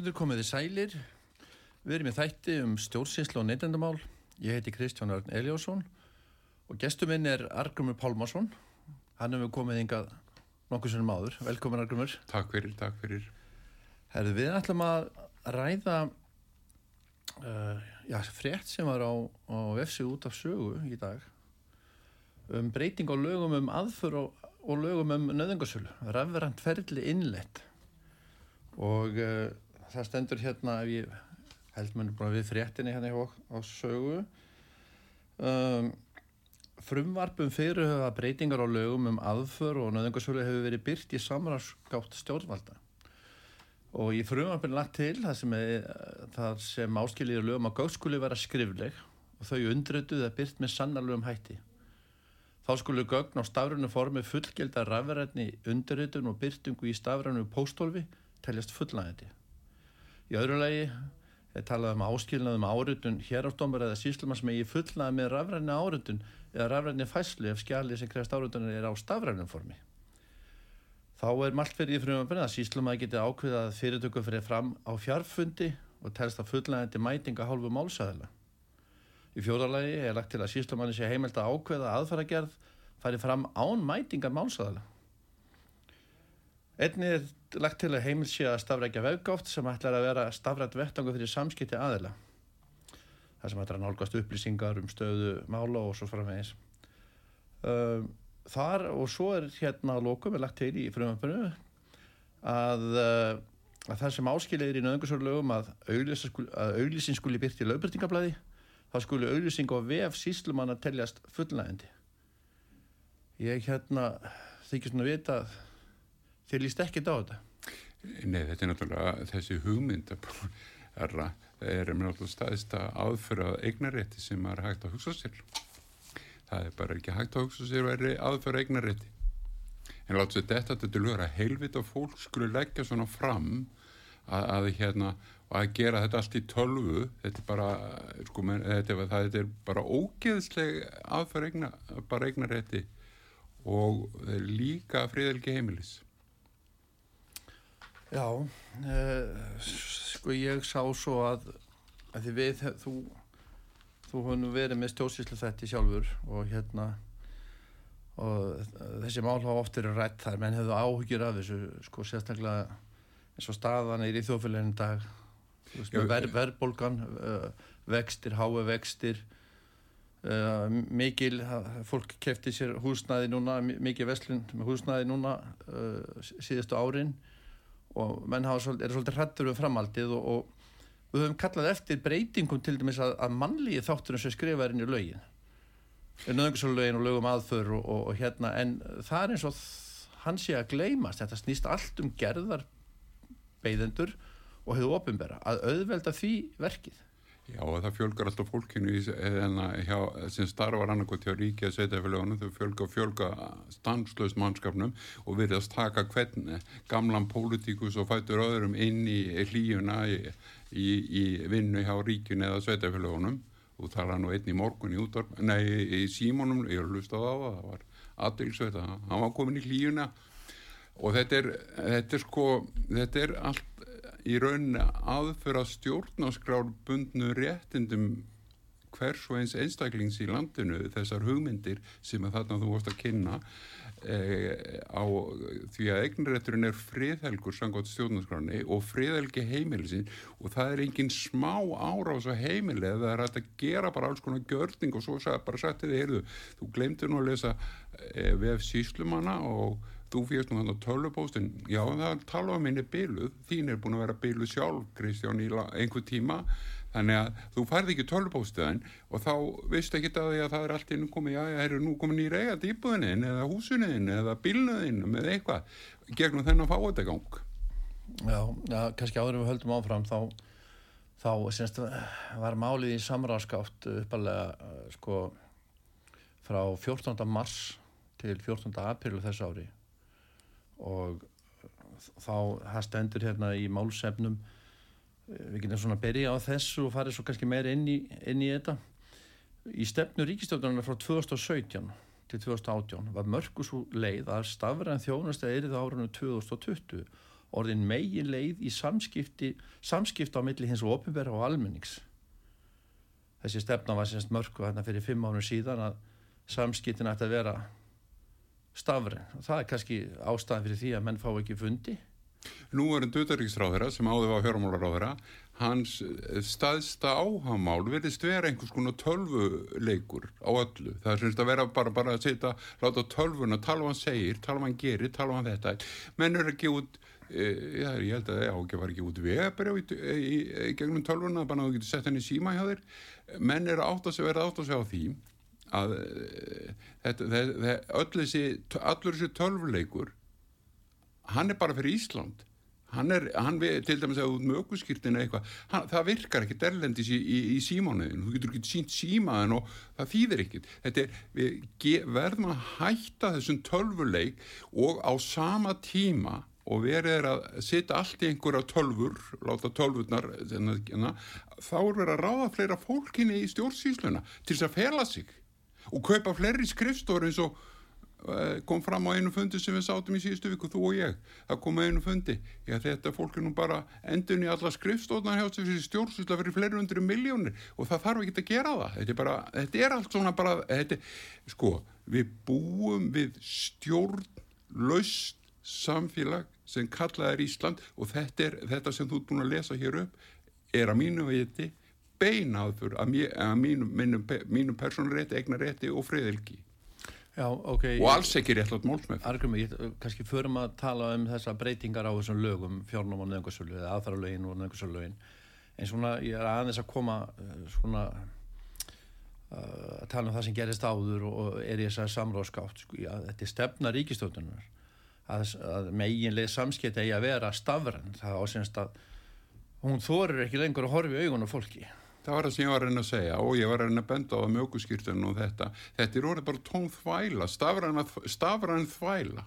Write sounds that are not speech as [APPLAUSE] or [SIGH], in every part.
Góða hlustundur komiði sælir. Við erum í þætti um stjórnsýnslu og neytendamál. Ég heiti Kristján Örn Eliásson og gestur minn er Argrumur Pálmarsson. Hann hefur komið yngað nokkur sem áður. Velkomin Argrumur. Takk fyrir, takk fyrir. Herðu, við ætlum að ræða uh, já, frétt sem var á, á FC út af sögu í dag um breyting á lögum um aðför og, og lögum um nöðungarsölu. Rafverand ferli innleitt og uh, það stendur hérna ef ég held mér bara við fréttinni hérna á, á sögu. Um, frumvarpum fyrirhauða breytingar á lögum um aðför og nöðungarsölu hefur verið byrt í samrarskátt stjórnvalda. Og í frumvarpinu lagt til það sem, sem áskiljiður lögum á gáðskuli vera skrifleg og þau undrötuð að byrt með sannarlegum hætti. Þá skulu gögn á stafranu formi fullgelda rafverðinni undirritun og byrtingu í stafranu póstólfi teljast fullnægandi. Í öðru lagi er talað um áskilnaðum áritun hérafdómar eða síslumar sem eigi fullnæði með rafræðinni áritun eða rafræðinni fæslu ef skjali sem krefst áritunir er á stafrænum formi. Þá er malt fyrir í frumöfnir að síslumar geti ákveða að fyrirtöku fyrir fram á fjarfundi og telst að fullnægandi mætinga hálfu málsæðila. Í fjóðarlagi er lagt til að síslumanni sé heimilt að ákveða aðfæragerð færi fram án mætinga málsæðila. Einni er lagt til að heimil sé að stafrækja vefgátt sem ætlar að vera stafrætt vettangu fyrir samskipti aðila. Það sem ætlar að nálgast upplýsingar um stöðu mála og svo framvegis. Þar og svo er hérna að lókum er lagt til í frumöfunu að, að það sem áskilir í nöðungarsörlögum að auglýsin skuli byrti í lögbyrtingablaði þá skuli auglýsing og vef síslumann að teljast fullnægandi. Ég hérna þykist nú að vita að þér líst ekkit á þetta. Nei, þetta er náttúrulega þessi hugmynd það er náttúrulega staðist að aðföra eignarétti sem er hægt að hugsa sér. Það er bara ekki hægt að hugsa sér að vera aðföra eignarétti. En látt sér þetta til að helvita fólk skulle leggja svona fram að, að hérna og að gera þetta allt í tölvu þetta er bara sko, menn, þetta, er, það, þetta er bara ógeðsleg bara eignarétti og líka friðelgi heimilis Já uh, sko ég sá svo að, að því við þú, þú hefur verið með stjórnsýslu þetta sjálfur og hérna og þessi mál hafa oft verið rætt þar. Menn hefðu áhugir af þessu sko sérstaklega eins og staðan er í þjóðfélaginu dag. Ver, verðbólgan uh, vextir, hái vextir uh, mikil fólk kefti sér húsnæði núna mikið veslun með húsnæði núna uh, síðustu árin og menn hafa, er svolítið hrættur um framaldið og, og við höfum kallað eftir breytingum til dæmis að, að mannlíði þátturinn sem skrifa er inn í lögin. Er nöðungsalögin og lögum aðför og, og, og hérna en það er eins og hann sé að gleymast. Þetta snýst allt um gerðar beigðendur og hefur ofinbera að auðvelda því verkið Já og það fjölgar alltaf fólkinu í, hjá, sem starfar annarkot hjá fyrir honum, þau fjölga fjölga stanslöst mannskapnum og virðast taka hvern gamlan pólitíkus og fætur öðrum inn í hlíuna í, í, í vinnu hjá ríkinu eða honum og það er nú einn í morgun í útvarp, nei í símónum, ég har hlustað á það, það var aðdilsveita, hann var komin í hlíuna og þetta er, þetta er sko, þetta er allt í rauninni aðföra stjórnáskrálbundnu réttindum hvers og eins einstaklings í landinu þessar hugmyndir sem að þarna þú vorst að kynna e, á því að eignrætturinn er friðhelgur sangótt stjórnarskráni og friðhelgi heimilisinn og það er engin smá árás á heimili eða það er hægt að gera bara alls konar gjörning og svo bara sætti þið, heyrðu, þú glemtir nú að lesa e, vef síslumanna og þú fyrst nú þannig að tölupóstin já það tala um minni byluð þín er búin að vera byluð sjálf Kristján í einhver tíma þannig að þú færði ekki tölupóstiðan og þá vist ekki að því að það er allt inn komið, já það eru nú komin í reygat íbúðinin eða húsunin eða bílnuðin með eitthvað gegnum þennan fáetagang Já, já, kannski áður við höldum áfram þá, þá semst, var málið í samráðskátt uppalega sko frá 14. mars til 14. april þess ári og þá það stendur hérna í málsefnum við getum svona að byrja á þessu og farið svo kannski meira inn í, inn í þetta í stefnu ríkistjóðunar frá 2017 til 2018 var mörgusú leið að stafræðan þjónast eða erið árunum 2020 orðin megin leið í samskipti, samskipti á milli hins og ofinbæra og almennings. Þessi stefna var semst mörgu hérna fyrir fimm ánum síðan að samskiptin ætti að vera stafren. Það er kannski ástæðan fyrir því að menn fá ekki fundi. Nú er einn dötaríksráðara sem áður var fjármálaráðara, hans staðsta áhamál verðist vera einhvers konar tölvuleikur á öllu. Það er semst að vera bara, bara að setja, láta tölvuna, tala hvað hann segir, tala hvað hann gerir, tala hvað hann þetta. Menn er ekki út, e, já, ég held að það var ekki út í, í gegnum tölvuna, bara að þú getur sett henni síma hjá þér. Menn er átt að verða átt að segja á því að þessi, allur þessi tölvuleikur hann er bara fyrir Ísland. Hann er, hann við, til dæmis að út með ökkuskýrtin eitthvað, hann, það virkar ekkit erlendis í, í, í símánuðin, þú getur ekki sínt símaðin og það þýðir ekkit þetta er, við ge, verðum að hætta þessum tölvuleik og á sama tíma og verið er að setja allt í einhverja tölfur, láta tölfurnar þá er verið að ráða fleira fólkinni í stjórnsýsluna til þess að fela sig og kaupa fleiri skrifstóri eins og uh, kom fram á einu fundi sem við sátum í síðustu viku, þú og ég. Það kom á einu fundi, já þetta fólk er nú bara endun í alla skrifstóðnar hjá þessi stjórnsýsla fyrir fleiri hundru miljónir og það þarf ekki að gera það. Þetta er, bara, þetta er allt svona bara þetta, sko, við búum við stjórnlaust samfélag sem kallað er Ísland. Og þetta er þetta sem þú ert búin að lesa hér upp er að mínu veiti beinaður að, mér, að mínum, mínum, mínum personarétti, eignarétti og friðelgi Já, okay. og alls ekki réttlátt málsmef Argrumi, kannski förum að tala um þessa breytingar á þessum lögum fjárnum og nefngarsölu eða aðfæralögin og nefngarsöluin en svona ég er aðeins að koma eh, svona uh, að tala um það sem gerist áður og er í þessari samráðskátt sko, já, þetta er stefna ríkistötunar að, að meginlega samskipt eigi að vera stafran það ásynst að hún þorir ekki lengur að horfi augun á fólki Það var það sem ég var að reyna að segja og ég var að reyna að benda á það mjöguskýrtunum og þetta. Þetta er orðið bara tóm þvæla, stafræn þvæla.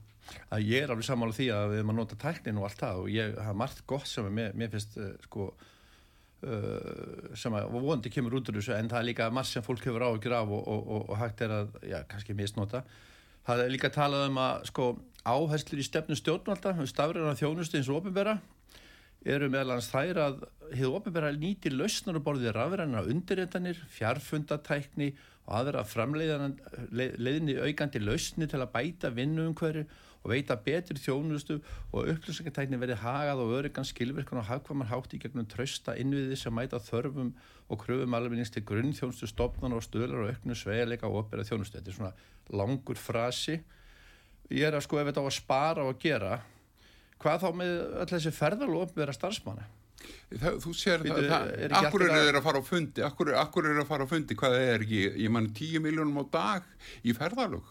Að ég er alveg samála því að við erum að nota tæknin og allt það og ég hafa margt gott sem mér, mér finnst uh, sko uh, sem að vondi kemur út úr þessu en það er líka margt sem fólk hefur á að grafa og, og, og, og hægt er að, já, kannski misnota. Það er líka talað um að sko áherslur í stefnu stjórnvalda, um stafræna þjónustu eins og ofinbera eru meðalans þær að hefur ofinbæra nýti lausnar og borðið rafræna undirreitanir, fjarfundatækni og aðra framleiðinni aukandi lausni til að bæta vinnuumhverju og veita betur þjónustu og upplýsingartækni verið hagað og öryggan skilvirkan og hagkvamar hátt í gegnum trösta innviði sem mæta þörfum og kröfum alveg til grunnþjónustu, stopnar og stöðlar og auknu sveileika og opera þjónustu. Þetta er svona langur frasi. Ég er að sko ef þetta á að spara og gera hvað þá með öll þessi ferðalóp vera starfsmanna? Það, þú sér Vítu, það, það akkur er þeir að fara á fundi akkur, akkur er þeir að fara á fundi hvað er ekki, ég mann 10 miljónum á dag í ferðalög.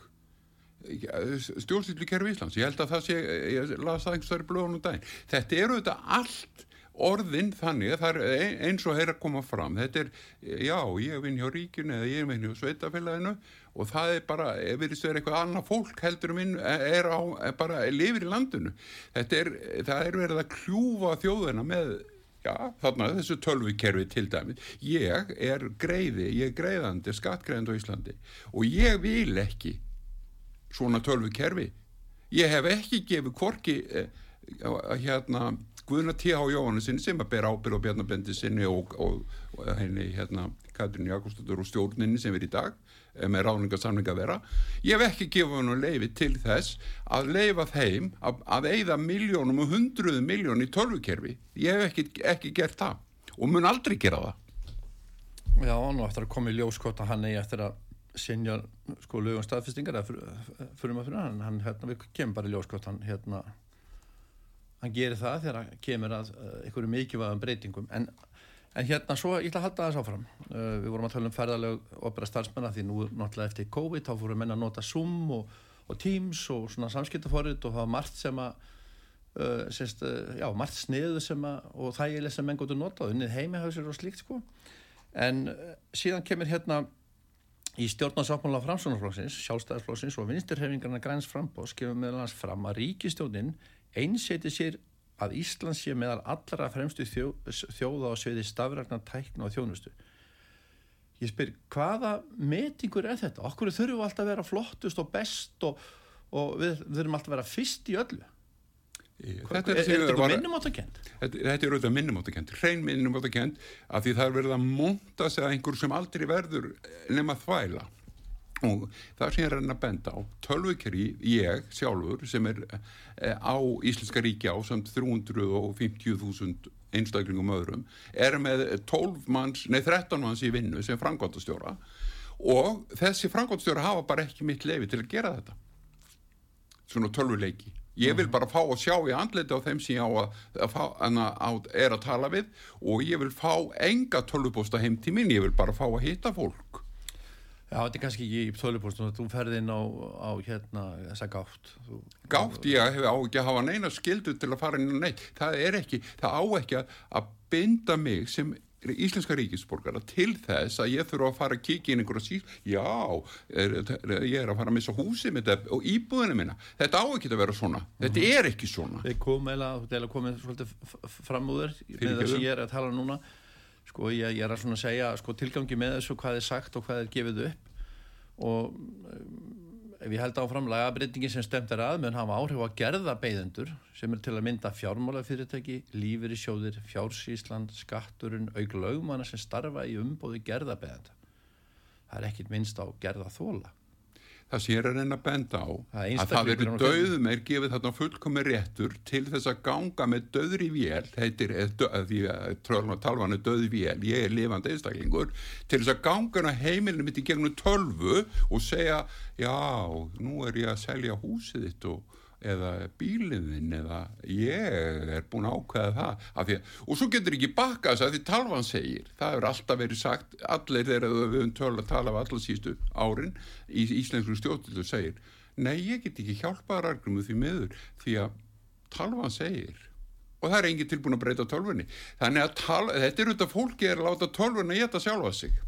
Stjórnsýtlu kerfi Íslands ég held að það sé, ég las það einhvers vegar blöðunum daginn, þetta eru þetta allt orðin þannig að það er eins og þeir að koma fram. Þetta er, já, ég vinn hjá ríkinu eða ég vinn hjá sveitafélaginu og það er bara, ef við erum eitthvað annað fólk heldur minn, er, á, er bara lifir í landinu. Er, það er verið að kljúfa þjóðina með já, þarna þessu tölvikerfi til dæmi ég er greiði, ég er greiðandi skattgreiðandi á Íslandi og ég vil ekki svona tölvikerfi ég hef ekki gefið korki eh, hérna Guðna T.H. Jóhannesson sem að bera ábyrð á Bjarnabendi sinni og, og, og henni hérna Katrin Jakobsdóttur og stjórninni sem er í dag eh, með ráningarsamling að vera ég hef ekki gefið hann að leifi til þess að leifa þeim að, að eigða miljónum og hundruðu miljón í tölvukerfi ég hef ekki, ekki gert það og mun aldrei gera það Já, nú eftir að koma í ljóskott að hann eigi eftir að sinja sko lögum staðfestingar eða fyrir maður fyrir hann hann hérna, við kemum bara í ljóskott hann hérna hann gerir það þegar hann kemur að uh, einhverju mikilvægum breytingum. En, en hérna svo ég ætla að halda það þess áfram. Uh, við vorum að tala um ferðalög opera starfsmenna því nú náttúrulega eftir COVID þá fórum menna að nota Zoom og, og Teams og svona samskiptaforrið og það var margt sem að uh, sérst, já, margt sniðu sem að og þægileg sem menn góður nota og unnið heimihauðsir og slíkt sko. En síðan kemur hérna í stjórnarsáttmála framsónarflóksins, sjálfstæðarflóksins og vinstirhefingarna græns frambóðs kemur meðal fram að ríkistjónin einseti sér að Ísland sé meðal allra fremstu þjó, þjóða á sviði stafrækna tækna og þjónustu ég spyr hvaða metingur er þetta? Okkur þurfum við alltaf að vera flottust og best og, og við þurfum alltaf að vera fyrst í öllu Þetta er, er þetta minnumáttakent? Þetta, þetta er auðvitað minnumáttakent, hrein minnumáttakent af því það er verið að monta sig að einhver sem aldrei verður nema þvæla og það sem ég er að benda á tölvukeri ég sjálfur sem er eh, á Íslenska ríki á samt 350.000 einstaklingum öðrum er með 12 manns, nei 13 manns í vinnu sem frangvátastjóra og þessi frangvátastjóra hafa bara ekki mitt lefi til að gera þetta. Svona tölvuleiki. Ég vil mhm. bara fá að sjá í andleti á þeim sem ég á að, að, að, að er að tala við. Og ég vil fá enga tölvupósta heim til minn, ég vil bara fá að hitta fólk Já, þetta er kannski ekki í tölvupóstum þú ferði inn á, á hérna þessa gátt. Þú, Gátt, ég hef á ekki að hafa neina skildu til að fara inn og neitt, það er ekki það á ekki að binda mig sem íslenska ríkisborgara til þess að ég þurfa að fara að kíkja inn einhverja síl, já er, ég er að fara að missa húsið mitt og íbúðinu minna, þetta á ekki að vera svona. Þetta mm -hmm. er ekki svona. Þið kom eða komið svolítið fram úr þér með þess að ég er að tala núna sko ég, ég er að svona segja sko tilgangi með þessu hvað er sagt og hvað er gefið upp og ef ég held áfram lagabreitingi sem stemt er að mun hafa áhrif að gerða beigðendur sem er til að mynda fjármálafyrirtæki, lífur í sjóðir, fjársísland, skatturinn, auk lögmanna sem starfa í umbóði gerða beigðenda. Það er ekkit minnst á gerða þóla það sér að reyna að benda á það að það verður döðum er gefið þarna fullkomi réttur til þess að ganga með döðri vél heitir, því að talvan er döðri vél. Ég er lifandi einstaklingur. Til þess að ganga heimilinu mitt í gegnum tölvu og segja já, nú er ég að selja húsið þitt og eða bíliðin eða ég er búin að ákveða það að, og svo getur ekki baka þess að því talvan segir, það hefur alltaf verið sagt allir þegar við höfum töl að tala af allar sístu árin í Íslensku stjórnildu segir, nei ég get ekki hjálpað ræðgrumu því miður því að talvan segir og það er enginn tilbúin að breyta tölvunni. Þannig að tal, þetta er út af fólki er að láta tölvunni að geta sjálfa sig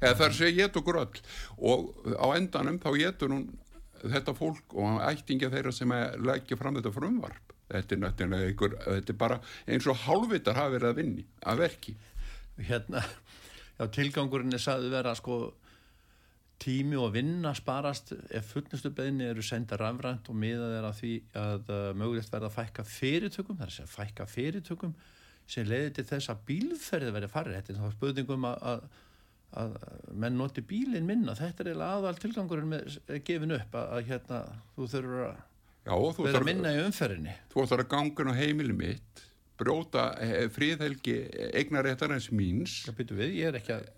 eða þar sé ég get okkur öll og á endanum þá getur hún þetta fólk og ættinga þeirra sem leggja fram þetta frumvarp. Þetta er náttúrulega einhver, þetta er bara eins og hálfvitar hafi verið að vinni að verki. Hérna, já tilgangurinn er saðu vera sko tími og vinna sparast. Ef fullnustu beðinni eru senda rafrænt og miðað er að því að uh, mögulegt verða að fækka fyrirtökum, það er að segja fækka fyrirtökum sem leiði til þess að bílferði verði farið, þetta er þá spöðningum að, að að menn noti bílinn minna þetta er eiginlega aðal tilgangurinn með gefin upp að, að hérna þú þurfur að Já, þú vera minna í umferðinni Þú ætlar að gangan á heimili mitt bróta eh, fríðhelgi eignaréttar eins míns við, ég er ekki að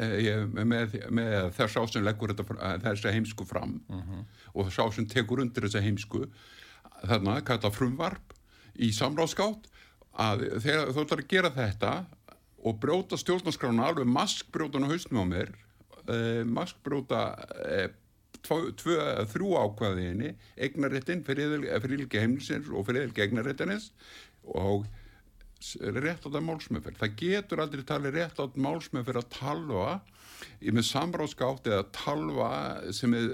eh, með, með þess að sem leggur þessa heimsku fram uh mhm. -huh. og þess að sem tekur undir þessa heimsku þarna, kalla frumvarp í samráðskátt að þegar þú ætlar að gera þetta og bróta stjórnarskrána alveg maskbrótan á hausnum á mér eh, maskbróta eh, tvö, þrjú ákvaðiðinni eignaréttin fyrir ilgi heimlisins og fyrir ilgi eignaréttinins og rétt á það málsmeðferð. Það getur aldrei talið rétt á málsmeðferð að talva í með samráðskátt eða talva sem er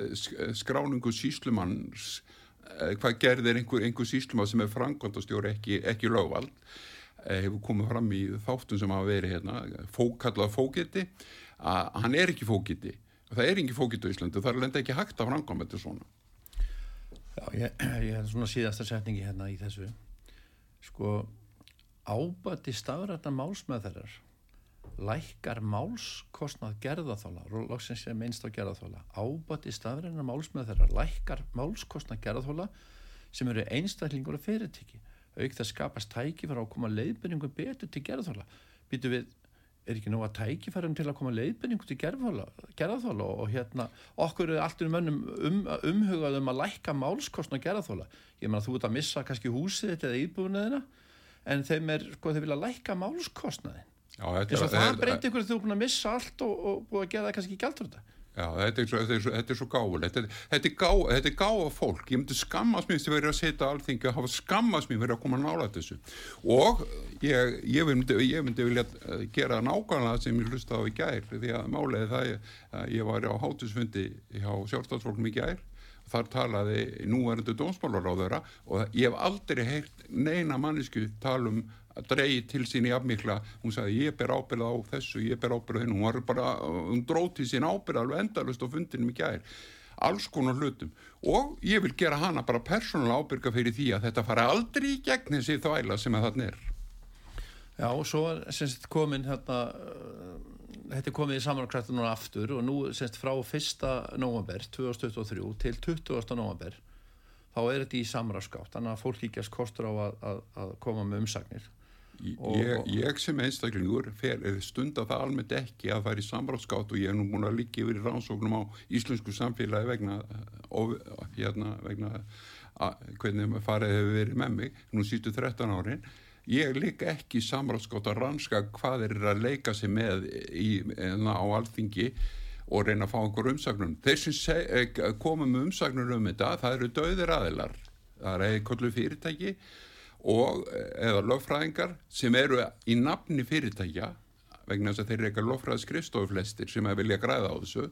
skráningu síslumanns eh, hvað gerðir einhver, einhver síslumann sem er frangvandastjóri ekki, ekki lögvald. Eh, hefur komið fram í þáttum sem hafa verið hérna, fók, kallað fókiti að hann er ekki fókiti það er ekki fókiti á Íslandi það er lenda ekki hægt af rangam þetta svona. Já, ég, ég hef svona síðasta setningi hérna í þessu. Sko ábæti stafrætna málsmeðferðar lækkar málskostnað gerðaþála, loksins sem einst á gerðaþála ábæti stafrætna málsmeðferðar lækkar málskostnað gerðaþála sem eru einstaklingur og fyrirtiki auk það skapast tækifæra á að koma leiðbyrningu betur til gerðarþála býtu við, er ekki að tækifærum til að koma leiðbyrningu til gerðarþála og hérna, okkur er allt um önnum um, umhugað um að lækka málskostna gerðarþála, ég menna þú ert að missa kannski húsið þetta eða íbúinniðina en þeim er, sko þeir vilja lækka málskostnaðin eins og það breyti ykkur að þú er búin að missa allt og, og búin að gera það kannski gælt Já, þetta er svo, svo, svo gáðulegt, þetta, þetta er gáða gá fólk, ég myndi skammast mér verið að setja alþingi að hafa skammast mér verið að koma nála þessu. Og ég, ég, myndi, ég myndi vilja eh, gera nákvæmlega sem ég hlusta á í gær því að málega það ég, ég var á hátusfundi hjá sjálfstafsfólkum í gær. Þar talaði núverðandi dómsmálar á þeirra og ég hef aldrei heyrt neina mannesku talum dreyið til sín í afmikla hún sagði ég ber ábyrða á þessu ég ber ábyrða hennu, hún var bara hún dróð til sín ábyrða alveg endalust á fundinum í gær alls konar hlutum og ég vil gera hana bara persónulega ábyrga fyrir því að þetta fara aldrei í gegn þessi þvæla sem að þarna er Já, og svo semst komin hérna, þetta er komið í samanlagkræftu núna aftur og nú semst frá 1. november 2023 til 20. november þá er þetta í samraskátt, þannig að fólk líkast kostur á að, að, að koma með umsagnir. Og- Ég, ég sem einstaklingur fer, stunda það almennt ekki að fara í samráðskátt og ég er nú búin að liggja yfir í rannsóknum á íslensku samfélagi vegna, of, hérna, vegna að, hvernig farið hefur verið með mig nú sístu 13 árin. Ég ligg ekki í samráðskátt að ranska hvað eru að leika sig með í, na, á alþingi og reyna að fá einhver umsagnum þeir sem eh, koma með umsagnur um þetta það eru döðir aðilar. Það er eitthvað fyrirtæki og eða lögfræðingar sem eru í nafni fyrirtækja vegna þess að þeir eru eitthvað lögfræði skrifstofu flestir sem vilja græða á þessu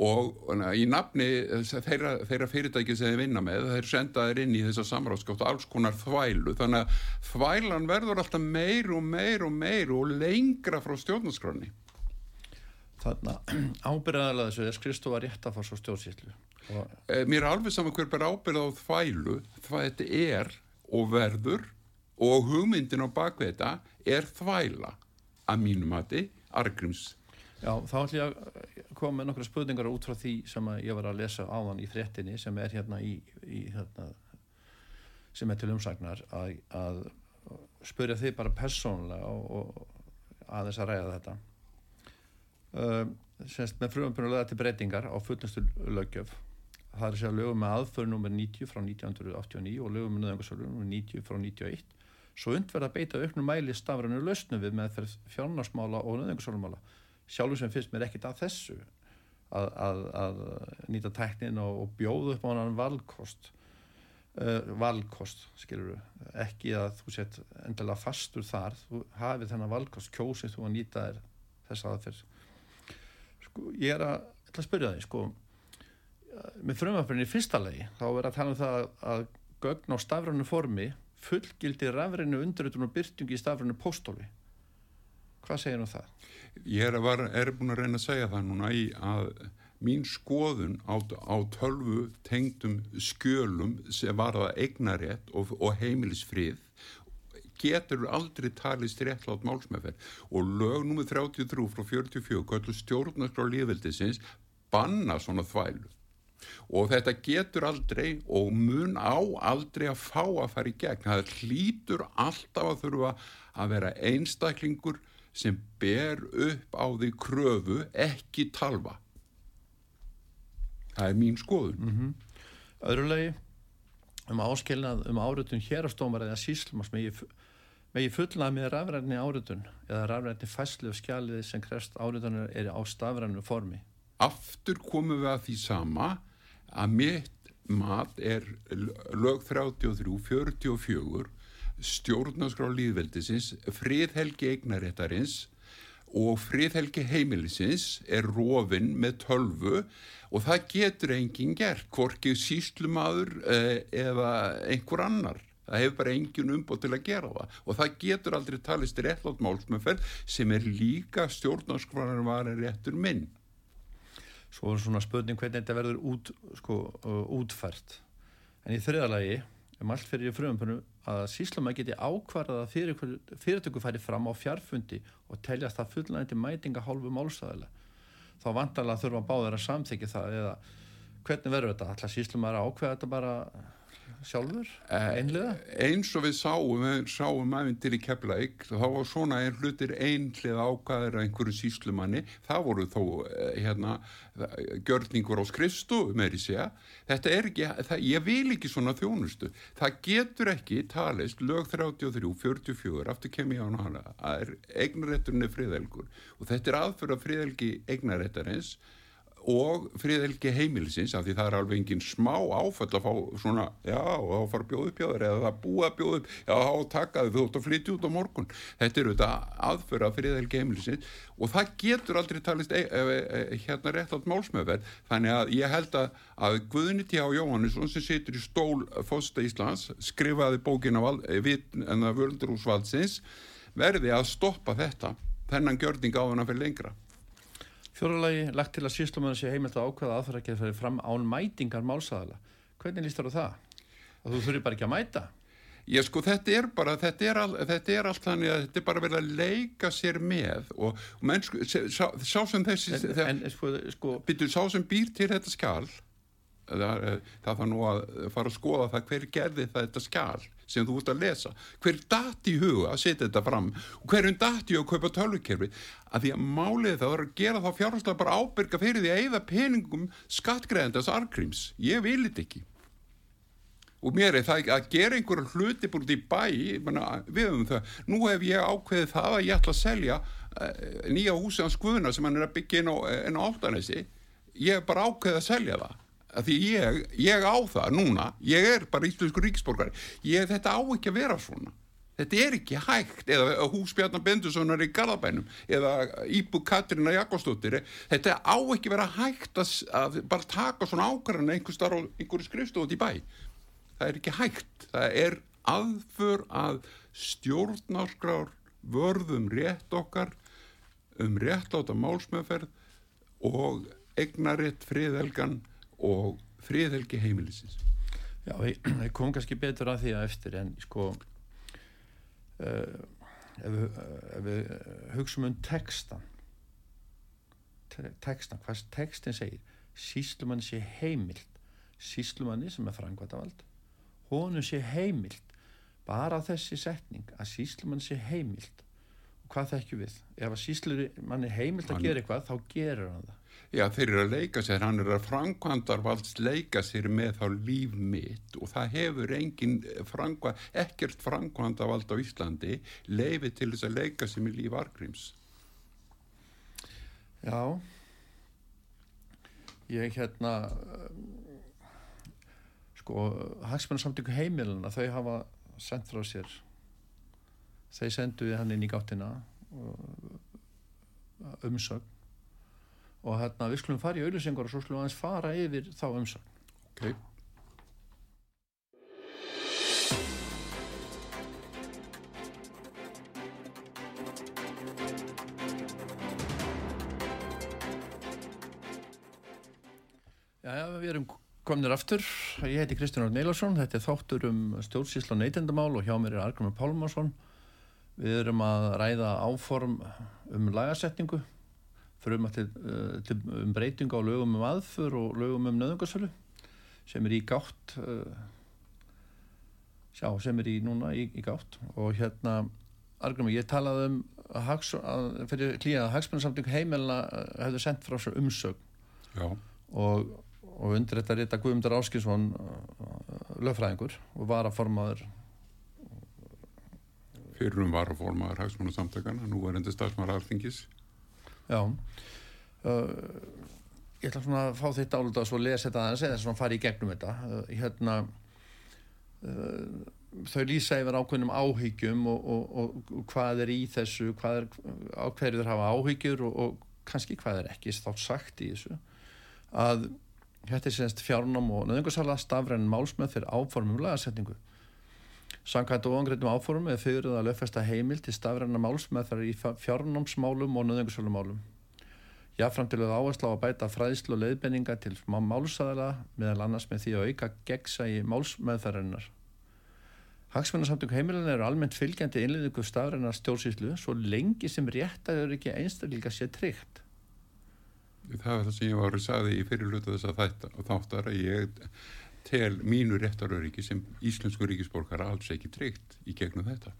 og í nafni þeirra, þeirra fyrirtæki sem þeir vinna með þeir senda þeir inn í þessa samráðskátt alls konar þvælu. Þannig að þvælan verður alltaf meir og meir og meir og lengra frá stjórnarskránni. Þannig að ábyrðaðalega þessu er rétt að fá svo stjórnsýslu. Og, Eh, mér er alveg saman hver ber ábyrða á þvælu. Hvað þetta er og verður og hugmyndin á bakvið þetta er þvæla að mínum mati argrims já, þá ætlum ég að koma með nokkra spurningar út frá því sem ég var að lesa áðan í fréttinni sem er hérna í, í hérna, sem er til umsagnar að, að spyrja þið bara persónulega og, og aðeins að ræða þetta. Um, semst með frumömpunum lögða til breytingar á fullnustu lögjöf það er að segja lögum með aðför nummer 90 frá 1989 og lögum með nöðungarsölu nummer 90 frá 91 svo undverð að beita auknum mæli stafrannu lausnu við með fjárnarsmála og nöðungarsölumála sjálfur sem finnst mér ekkit að þessu að, að, að nýta tæknin og, og bjóða upp á hann valkost uh, valkost skilur ekki að þú sett endilega fastur þar þú hafið þennan valkost kjósið þú að nýta þess aðferð. Sko, ég er að, að spyrja því sko, með frumvarpinni í fyrsta lagi þá er að tala um það að, að gögn á stafrannu formi fullgildi rafrænu undirutun og byrtingi í stafrannu póstóli hvað segir um það? ég er, var, er búin að reyna að segja það núna í að mín skoðun á, á tölvu tengdum skjölum sem var það eignarétt og, og heimilisfrið getur aldrei talist réttlátt málsmeðferð og lög nr. 33 frá 44 kvöldu stjórnarskrá líðveldisins banna svona þvælu og þetta getur aldrei og mun á aldrei að fá að fara í gegn. Það hlýtur alltaf að þurfa að vera einstaklingur sem ber upp á því kröfu ekki talva. Það er mín skoðun. Mm -hmm. Öðrulegi um áskilnað um áritun hérastómar eða síslumars megi, megi fullnað með rafræðni áritun eða rafræðni fæslu og skjalið sem krest áritunar er á stafræðinu formi. Aftur komum við að því sama að mitt mat er lög 33, 44 stjórnarskrá líðveldisins friðhelgi eignaréttarins og friðhelgi heimilisins er rofin með tölvu og það getur enginn gert hvorki síslumadur eh, eða einhver annar. Það hefur bara engin umbóð til að gera það. Og það getur aldrei talist réttlátt málsmeðferð sem er líka stjórnarskránar var réttur minn Svo er svona spurning hvernig þetta verður út, sko, uh, útfært. En í þriðalagi er mælt fyrir í frumömpunum að síslumæð geti ákvarðað að fyrir, fyrirtöku færi fram á fjarfundi og teljast það fullnægndi mætinga hálfu málsæðilega. Þá vantarlega þurfa báður að samþykja það eða hvernig verður þetta? Ætla síslumæður að ákveða þetta bara sjálfur, einliða? eins og við sáum, við sáum æfintir í Keflavík, þá var svona einn hlutir einhlið ákvæður að einhverju síslumanni, það voru þó eh, hérna, gjörningur á skrifstu með því segja, þetta er ekki það, ég vil ekki svona þjónustu. Það getur ekki talist lög 33, 44, aftur kem ég á hana að er eignarétturinn er friðelgur og þetta er aðfyrra friðelgi eignaréttarins og friðhelgi heimilisins af því það er alveg engin smá áföll að fá svona, já, þá fara bjóðu bjóður eða það búa bjóðu, já, þá takaðu þú ert að flytja út á morgun þetta eru þetta aðföra friðhelgi heimilisins og það getur aldrei talist e e e hérna rétt átt málsmeðverð þannig að ég held að, að Guðni T. H. Jóhannesson sem situr í stól Fósta Íslands skrifaði bókina en það völdurúsvaldsins verði að stoppa þetta þennan gjörning á hann að fyrir lengra Fjóralagi lagt til að síslumann sé heimilt að ákveða aðfæra ekki að fyrir fram án mætingar málsæðala. Hvernig líst á það? Að þú þurfi bara ekki að mæta? Ég sko þetta er bara, þetta er, all, þetta er allt þannig að þetta er bara verið að leika sér með og, og menn sko, sá, sá sem þessi, En, þegar- en sko, sko, Býtu, sá sem býr til þetta skjál það, það þarf nú að fara að skoða það hver gerði þetta skjál sem þú ert að lesa. Hver dati í huga að setja þetta fram? Og hverjum dati að kaupa tölvukerfi? Að því að málið það var að gera þá fjárhanslega bara ábyrga fyrir því að eyða peningum skattgreðandast argríms ég vil þetta ekki. Og mér er það að gera einhverja hluti búin í bæ, meina, við höfum það. Nú hef ég ákveðið það að ég ætla að selja uh, nýja húsi hans Guðuna sem hann er að byggja inn á, inn á áltanesi ég hef bara ákveðið að selja það að því ég, ég á það núna ég er bara íslensku ríksborgari ég, þetta á ekki að vera svona. Þetta er ekki hægt. Eða hús Bjarnar Bendussonar í Garðabænum eða Íbú Katrina Jakobsdóttir. Þetta á ekki að vera hægt að, að bara taka svona ákvarðan einhver starf og einhverju skrifstofut í bæ. Það er ekki hægt. Það er aðför að stjórnarskrár vörðum rétt okkar um réttláta málsmeðferð og eignarétt friðhelgan og friðhelgi heimilisins. Já, ég [CLEARS THROAT] kom kannski betur að því að eftir en sko uh, ef, við, við uh, hugsaum um textan te- textan, hvað textin segir síslumanni sé heimilt síslumanni sem er frangvætavald honum sé heimilt bara þessi setning að síslumanni sé heimilt og hvað þekkjum við? Ef að síslumanni er heimilt að gera eitthvað þá gerur hann það Já, þeir eru að leika sér, hann er að framkvæmdarvalds leika sér með þá líf mitt. Og það hefur engin framkvæm, ekkert framkvæmdarvald á Íslandi leifi til þess að leika sér með líf Argríms. Já. Ég hérna sko hagsmennar heimilina þau hafa sendt frá sér. Þeir sendu hann inn í gáttina og, umsögn og hérna við skulum fara í auðlýsingar og svo skulum við aðeins fara yfir þá umsögn Okay. Já, við erum komnir aftur. Ég heiti Kristján Orn Eilarsson. Þetta er þáttur um stjórnsýsla og neytendamál og hjá mér er Argrimur Pálmarsson. Við erum að ræða áform um lagasetningu fyrir um, til, uh, til, um breytingu á lögum um aðför og lögum um nöðungarsölu sem er í gátt uh, sjá, sem er í núna í, í gátt. Og hérna Argrimur, ég talaði um að, hags, að fyrir klíða að hagsmunarsamting heimilina uh, hefðu sendt frá sér umsögn. Já, og, og undir þetta rita Guðmundur Áskinsson lögfræðingur og varaformaður. Fyrrum varaformaður hagsmunum samtakana, nú er endur starfsmaður alþingis. Já. Uh, ég ætla svona að fá þitt álita og svo lesa þetta aðeins eða svona fara í gegnum þetta. Uh, hérna uh, þau lýsa yfir ákveðnum áhyggjum og, og, og, hvað er í þessu hvað er, á hverju þeir hafa áhyggjur og, og kannski hvað er ekki þátt sagt í þessu. Að þetta er semst fjárnám og nöðungarsala stafrænin málsmeð fyrir áformum lagasetningu Samkvæmt og angreitum áformum er fyrir að lögfesta heimil til stafræna málsmeðferðar í fjárnámsmálum og nöðungarsölumálum. Jáfram til að áhersla á að bæta fræðslu og leiðbenninga til málsæðala meðal annars með því að auka gegsa í málsmeðferðarinnar. Hagsmunarsamtök heimilina eru almennt fylgjandi innliðingu stafræna stjórnsýslu svo lengi sem réttaður ekki einstakleika sé tryggt. Það var það sem ég var að sagði í fyrirlutu þess að þáttar að ég tel mínu réttaröryggi sem íslensku ríkisborgara alls ekki tryggt í gegnum þetta.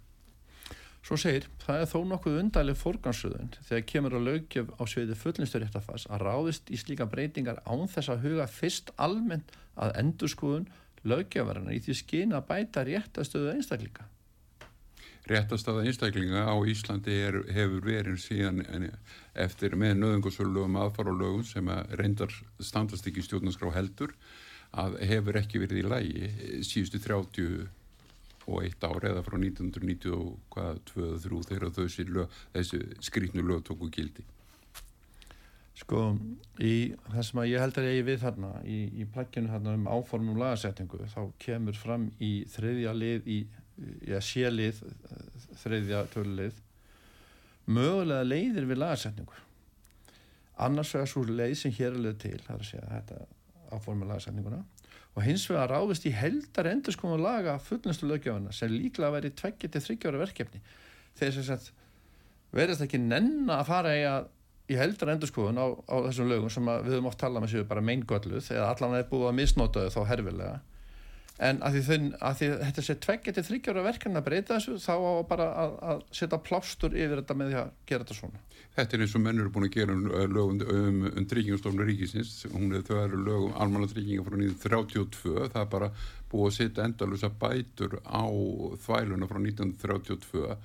Svo segir, það er þó nokkuð undarleg fórgansröðun þegar kemur að lögjöf á sviði fullinstur réttafas að ráðist í slíka breytingar án þess að huga fyrst almennt að endurskoðun lögjöfarana í því skyn að bæta réttastöðu einstaklinga. Réttastaða einstaklinga á Íslandi er, hefur verið síðan eftir með nöðungusölulegum aðfaralögum sem að reyndar standast ekki stjórnarskrá heldur að hefur ekki verið í lægi síðustu 30 og eitt ári eða frá 1992-3 þegar þessi, þessi skrýtnu lög tóku gildi. Sko, í það sem að ég held að ég við þarna, í, í plakkinu þarna um áformum lagasetningu, þá kemur fram í þriðja lið, í, í að sé lið, þriðja tölulið, mögulega leiðir við lagasetningu. annars vegar svo leið sem hér er leið til það er að segja þetta áforma lagasetninguna og hins vegar ráðist í heldar endur sko að laga fullnastu lögjöfuna sem líklega tveggja til þryggjára verkefni. Þegar sem sagt verðist ekki nenna að fara í, að, í heldar endur sko á, á þessum lögum sem við höfum oft talað með séu bara meingölluð eða allan er búið að misnóta þau þá herfilega en að því, þau, að því þetta sé tveggja til þryggjára verkefni að breyta þessu þá á bara að, að setja plástur yfir þetta með því að gera þetta svona. Þetta er eins og menn eru búin að gera um, lög um, um, um tryggingastofnur ríkisins, er þau eru lög um almanna trygginga frá 1932, það er bara búið að setja endalusa bætur á þvæluna frá 1932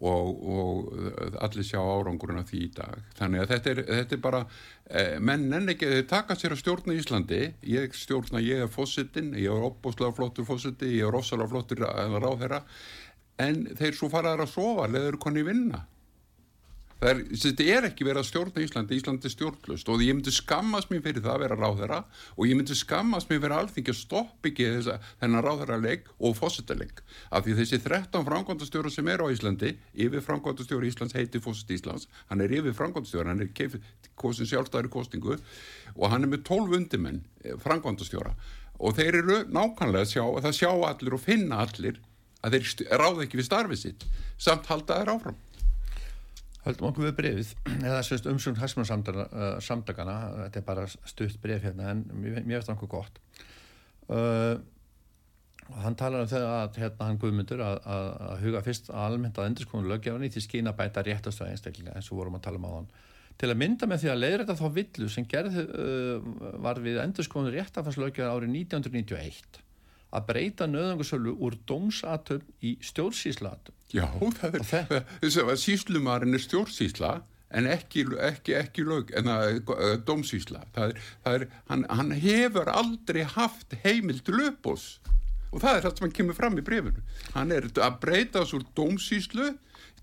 og, og allir sjá árangurinn af því í dag. Þannig að þetta er, þetta er bara, eh, menn enn ekki, þau taka sér að stjórna í Íslandi, ég stjórna, ég er fósittin, ég er opbúslega flottur fósitti, ég er rosalega flottur ráðherra, en þeir svo faraður að sofa, leður konni vinna Er, þetta er ekki verið að stjórna Íslandi, Íslandi er stjórnlust og ég myndi skammast mér fyrir það að vera ráðherra. Og ég myndi skammast mér fyrir alþingi að stoppa ekki þessa, þennan ráðherraleg og fósitaleg af því þessi 13 framkvæmdastjóra sem er á Íslandi, yfir framkvæmdastjóra Íslands heiti fósit Íslands, hann er yfir framkvæmdastjóra, hann er keifið kosin sjálfstæðri kostingu og hann er með 12 undimenn eh, framkvæmdastjóra. Og þeir eru nákvæmlega að sjá, það sjá allir og finna allir að þeir ráða ekki við starfið sitt. Samt halda þeir áfram Höldum okkur við brefið, [CLEARS THROAT] eða sérst umsum hæsmunarsamdagana, uh, þetta er bara stutt bref hérna en mér finnst það okkur gott. Uh, hann talar um þegar að hérna hann guðmyndur að, að, að huga fyrst almennt að endurskonu löggefinni til skýna bæta réttastu að einstaklinga eins og vorum að tala um á hann. Til að mynda með því að leiðrætta þá villu sem gerði uh, var við endurskonu réttafarslöggefin árið 1991 að breyta nöðungarsölu úr dómsatum í stjórnsíslatum. Já, það er, það, það, síslumarinn er stjórnsísla en ekki, ekki, ekki lög, en það er dómsísla. Það er, það er, hann, hann hefur aldrei haft heimil til uppbós og það er það sem hann kemur fram í brefinu. Hann er að breyta þessu úr dómsíslu,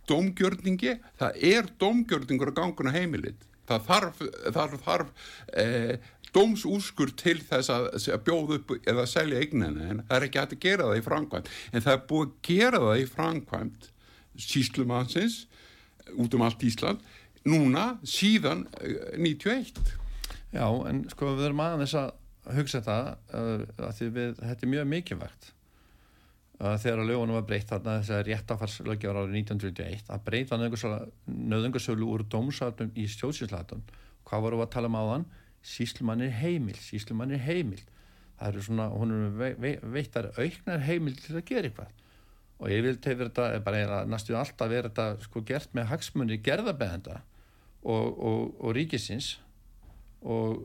dómgjörningi, það er dómgjörningur á ganguna heimilið. Það þarf, þarf, þarf eh, dómsúskur til þess að, að bjóða upp eða selja eignina en það er ekki hægt að gera það í framkvæmt en það er búið að gera það í framkvæmt síslumansins út um allt Ísland núna síðan 91 eh, Já en sko við erum aðeins að hugsa þetta að við, þetta er mjög mikilvægt þegar að lögunum var breytt þarna þess að réttafarslöggjár árið 1921 að breyta nöðungarsölu úr dómsatnum í stjórnsinslatum hvað voru að tala um á þann síslumann er heimil, síslumann er heimil það eru svona, hún er ve veittar auknar heimil til að gera eitthvað. Og ég vil tegja þetta, bara næstu alltaf verið þetta sko gert með hagsmunni gerðabæðenda og, og, og ríkisins og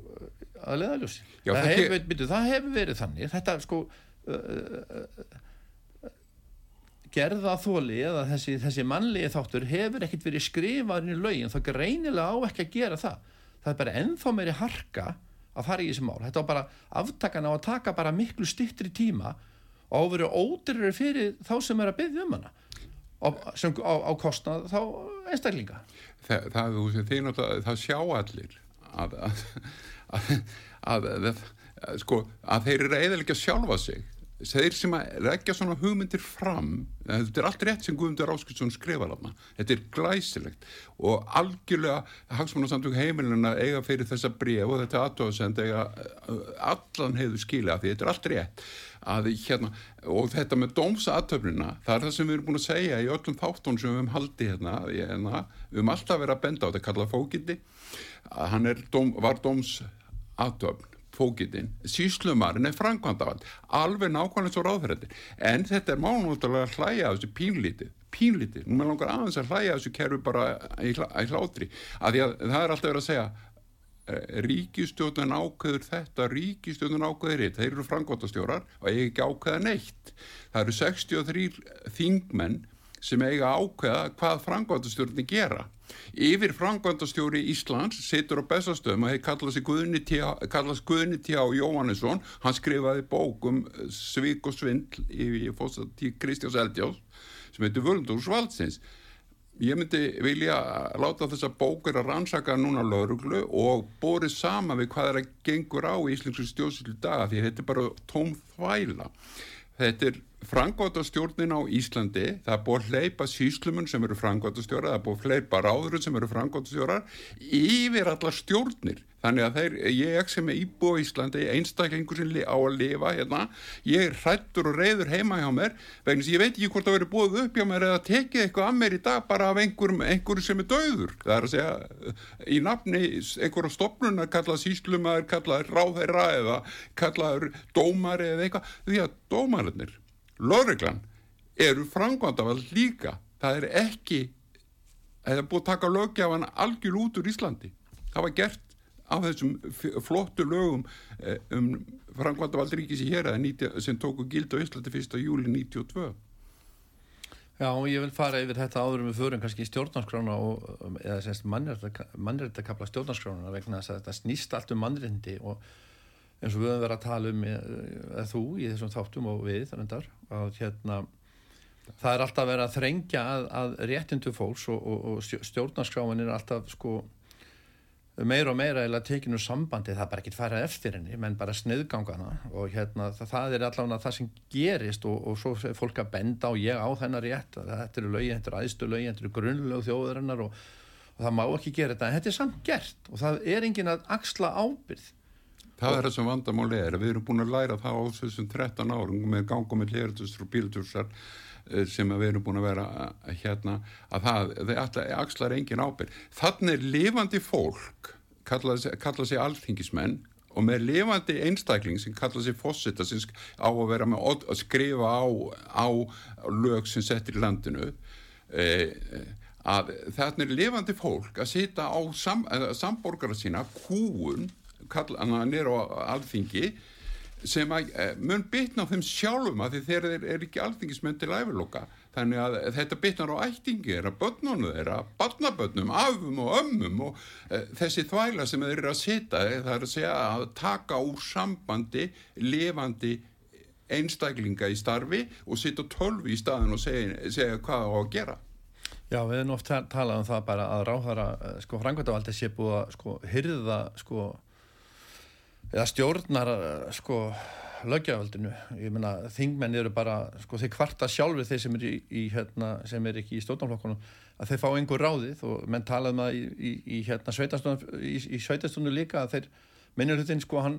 að leðaljósi það, það, hef, það hefur verið þannig. Þetta sko uh, uh, uh, gerða þóli eða þessi, þessi mannlegi þáttur hefur ekkert verið skrifaður í laugin þá greinilega á ekki að gera það það er bara ennþá meiri harka að fara í þessi mál þetta var bara aftakan á að taka bara miklu stittri tíma og áveru ódurri fyrir þá sem er að byggja um hana á, sem, á, á kostnað þá einstaklinga það, það, það, það sjá allir að, að, að sko, að þeir eru eða sjálfa sig þeir sem að leggja svona hugmyndir fram þetta er allt rétt sem Guðmundur Áskilsson skrifar þarna, þetta er glæsilegt. Og algjörlega hagsmunarsamtök heimilina eiga fyrir þessa bref og þetta aðtóðsend eiga allan heiðu skilja því þetta er allt rétt. Að hérna, og þetta með dómsatöfnina, það er það sem við erum búin að segja í öllum þáttun sem við hefum haldið hérna, hérna, við hefum alltaf verið að benda á þetta kallað fókiti, að hann dóm, var dómsatöfn fókitinn, síslumarinn er frangvandavald, alveg nákvæmlega svo ráðferðin, en þetta er mánúttalega að hlæja þessu pínlítið, pínlítið, nú með langar aðeins að hlæja þessu kerfi bara í, hlátri, að því að það er alltaf verið að segja eh, ríkistjóðun ákveður þetta, ríkistjóðun ákveður þetta, þeir eru frangvandastjórar og eiga ekki ákveða neitt, það eru 63 þingmenn sem eiga ákveða hvað frangvandastjórnir gera. Yfir frangvandastjóri Íslands situr á bestastöðum og hefur kallast Guðni T.A. Jóhannesson. Hann skrifaði bókum Svík og Svindl í, í fórsattík Kristjáns Eldjás sem heitir Völdúrs Valdsins. Ég myndi vilja láta þessa bókur að rannsaka núna lauruglu og borið sama við hvað er að gengur á í Íslensk stjórnsýlu daga því þetta er bara tóm þvæla. Þetta er frangvátastjórnin á Íslandi, það er búið að hleypa síslumun sem eru frangvátastjóra, það er búið að hleypa ráðurinn sem eru frangvátastjórar yfir allar stjórnir. Þannig að þeir, ég sem er íbúið í Íslandi, einstaklingur sem á að lifa hérna, ég hrættur og reyður heima hjá mér, vegna sem ég veit ekki hvort það verið búið upp hjá mér eða tekið eitthvað að mér í dag bara af einhverjum, einhverjum sem er döður. Það er að segja, í nafni einhverja stopnunar kallað síslumar, kallað ráðherra eða kallað dómari eða eitthvað, því að dómarinnir Lóreglan eru frangvandavall líka. Það er ekki, það er búið að taka lögjafan algjör út úr Íslandi. Það var gert á þessum flottu lögum eh, um frangvandavall ríkis í hér sem tóku gild á Íslandi 1. júli 92. Já, ég vil fara yfir þetta áður með fyrir kannski stjórnarskrána og, eða semst mannrættakabla stjórnarskrána vegna þess að þetta snýst allt um mannrindi og eins og við höfum verið að tala um eða þú í þessum þáttum og við þarendar að hérna það er alltaf verið að þrengja að, að réttindu fólks og, og, og stjórnarskráin er alltaf sko meira og meira eða tekinu sambandi. Það er bara ekki færað eftir henni menn bara sniðgangana og hérna það, það er allavega það sem gerist og, og svo er fólk að benda og ég á þennar rétt þetta eru lögi, þetta eru æðstu lögi, þetta eru grunnlög þjóðarinnar og það má ekki gera þetta. En þetta er samt gert og það er engin að axla ábyrð Það er það sem vandamáli er við erum búin að læra það á þessum 13 árum með gangum með lértustur og bíltursar eh, sem við erum búin að vera eh, hérna að það, alltaf axlar engin ábyrg. Þannig er lifandi fólk, kalla, kalla sig alþingismenn og með lifandi einstakling sem kalla sig fósita sem á að vera með að skrifa á, á lög sem settir í landinu eh, að þannig er lifandi fólk að sita á sam, samborgara sína kúun nýra á alþingi sem að, eh, mun bytna á þeim sjálfum að þeir er, er ekki alþingismenn til æfirloka þannig að þetta bytnar á ættingi er að börnunum þeir að barnabörnum, afum og ömmum og e, þessi þvægla sem þeir eru að setja það er að segja að taka úr sambandi levandi einstaklinga í starfi og setja tölvi í staðin og segja, segja hvað á að gera. Já, við erum oft talað um það bara að ráðhara eh, sko frangvöldavaldi sé búið að sko hyrða sko eða stjórnar sko lögjavaldinu, ég menna þingmenn eru bara, sko þeir kvarta sjálfur þeir sem er, í, í, hérna, sem er ekki í stjórnarflokkunum, að þeir fá einhver ráðið. Og menn talaðum að í, í hérna sveitastundu líka að þeir minnurhundin sko hann,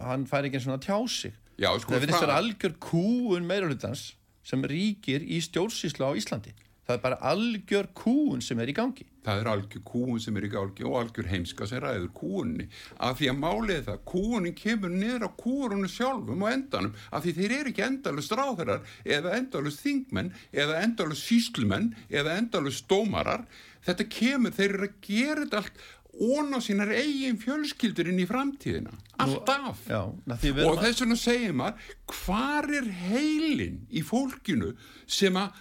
hann fær ekki einn svona tjási Já, sko, það verðist vera algjör kúun meirulhundans sem ríkir í stjórnsísla á Íslandi það er bara algjör kúun sem er í gangi. Það er algjör kúun sem er í gangi og algjör heimska sem ræður kúunni af því að málið það, kúunin kemur niður á kúurunum sjálfum og endanum. Af því þeir eru ekki endalust ráðherrar eða endalust þingmenn eða endalust síslumenn eða endalust dómarar. Þetta kemur, þeir eru að gera þetta allt óna sínar eigin fjölskyldur inn í framtíðina. Alltaf. já, og þess vegna segir maður hvar er heilin í fólkinu sem að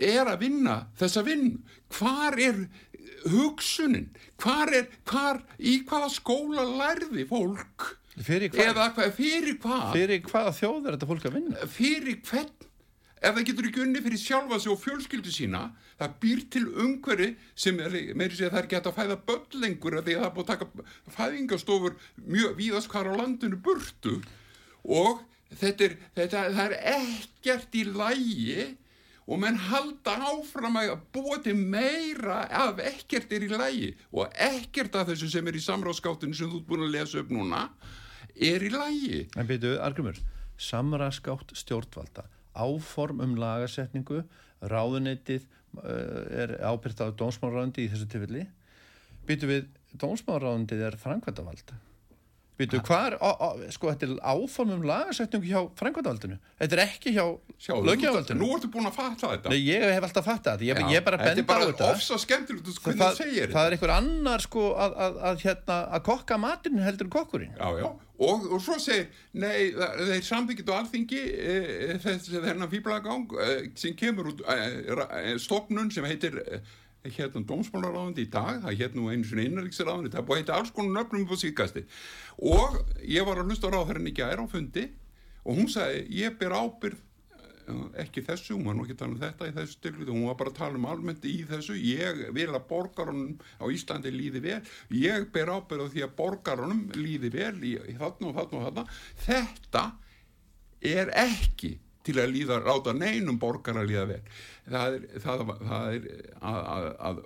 er að vinna þessa vinn hvar er hugsunin? Hvar er, hvar, í hvaða skóla lærði fólk? Fyrir hvað, eða fyrir hvað? Fyrir hvaða þjóð er þetta fólk að vinna? Fyrir hvern ef það getur ekki unni fyrir sjálfa sig og fjölskyldu sína það býr til umhverfi sem er, meiri sé að það er gett að fæða börn lengur því að það er búið að taka fæðingastofur mjög víðast hvar á landinu burtu. Og þetta er, þetta, það er ekkert í lægi og menn halda áfram að búa til meira af ekkert er í lægi og ekkert af þessu sem er í samráðskáttinu sem þú ert búin að lesa upp núna er í lægi En byrju, Argumur, samráðskátt stjórnvalda áform um lagasetningu ráðuneytið uh, er ábyrgt á dómsmáraðandi í þessu tilfelli. Byttu við dómsmáraðandið er frangvæntavald byttu hvar sko þetta er áform um lagasetningu hjá frangvæntavaldinu þetta er ekki hjá lögjavaldinu Nú ertu búin að fatta þetta. Nei, ég hef alltaf fatta þetta, ég, ég er bara að benda á þetta Þetta. er bara ofsa skemmtilegt sko, það, það er einhver annar sko að, að, að, hérna, að kokka matinu heldur kokkurinn. Já, já og, og svo segir, nei, þeir samþykit á alþingi e, e þess að þennan fýblagang e, sem kemur út e, e stopnun sem heitir e, hérna dómsmálaráðandi í dag, það er hérna einu svona innarriksráðandi, það er búið að heita alls konar nöfnum på síkasti og ég var að hlusta á ráðherrin í gæra á fundi og hún sagði, ég ber ábyrð ekki þessu, hún var nú ekki að tala um þetta í þessu stöklu, hún var bara að tala um almennt í þessu. Ég vil að borgarunum á Íslandi líði vel, ég ber ábyrð á því að borgarunum líði vel í, í þarna og þarna og þarna. Þetta er ekki til að líða, ráta neinum borgar að líða vel. Það er, það, það er að, að, að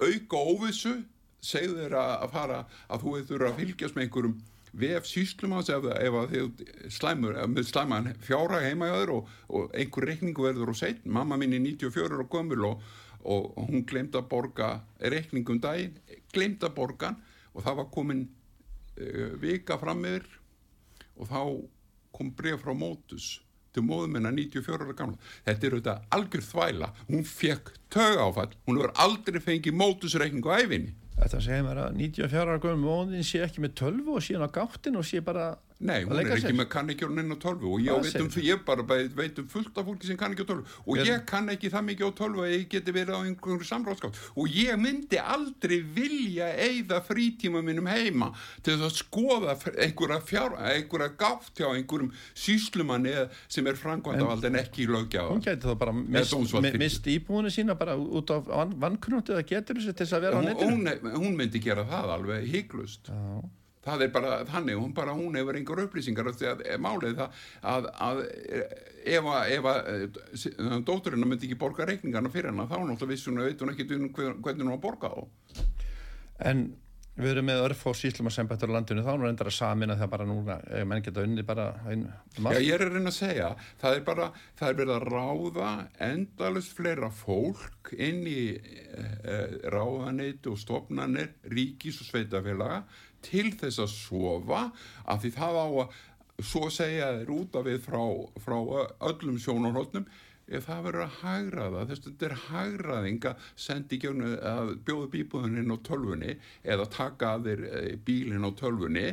auka óvissu, segðu þeir að fara að þú hefur að fylgjast með einhverjum vef síslum hans ef, ef þið slæmur, með slæman fjára heima í öður og, og einhver reikningu verður og seitt, mamma mín er 94 og gömul og, og hún glemt að borga reikningum daginn, glemt að borga og það var komin uh, vika fram meður og þá kom bref frá mótus til móðum hennar 94 ára gamla. Þetta er auðvitað algjör þvæla. Hún fekk tög áfall, hún verður aldrei fengið mótusreikning á æfinni Þetta segir mér að 94 ára gömum móðin sé ekki með 12 og síðan á gáttin og sé bara Nei, hún er ekki með kann ekki á nennu tölvu og ég, veit um, ég bara veit um fullt af fólki sem kann ekki á tölvu og Við... ég kann ekki það mikið á tölvu að ég geti verið á einhverjum samráðskátt og ég myndi aldrei vilja eigða frítíma minnum heima til að skoða einhverja, fjár, einhverja gátt hjá einhverjum síslumanni sem er frangvandavald en, en ekki í lögja Hún geti þá bara mist, mist íbúinu sína bara út af vannknútið að getur þessu til þess að vera á netinu? hún, hún myndi gera það alveg hygglust Já það er bara þannig, hún bara hún hefur einhver upplýsingar og því að málið það að, að ef að, ef að eh, dótturinn myndi ekki borga reikningarna fyrir hana þá náttúrulega vissun að veit hún ekki hvernig hún var borgað á En við erum með örf á síslum að sembættur á landinu þá nú reyndar að samina það bara núna menn geta unni bara ein, Já ég er að reyna að segja það er bara, það er verið að ráða endalust fleira fólk inn í e, e, ráðaneit og stopnarnir ríkis og sveitafélaga til þess að sofa af því það á að svo segja þeir út af við frá, frá öllum sjónarhóttnum ef það verður að hagraða þess að þetta er hagraðing að sendi ekki að bjóða bíbúðuninn á tölfunni eða taka að þeir eh, bílinn á tölfunni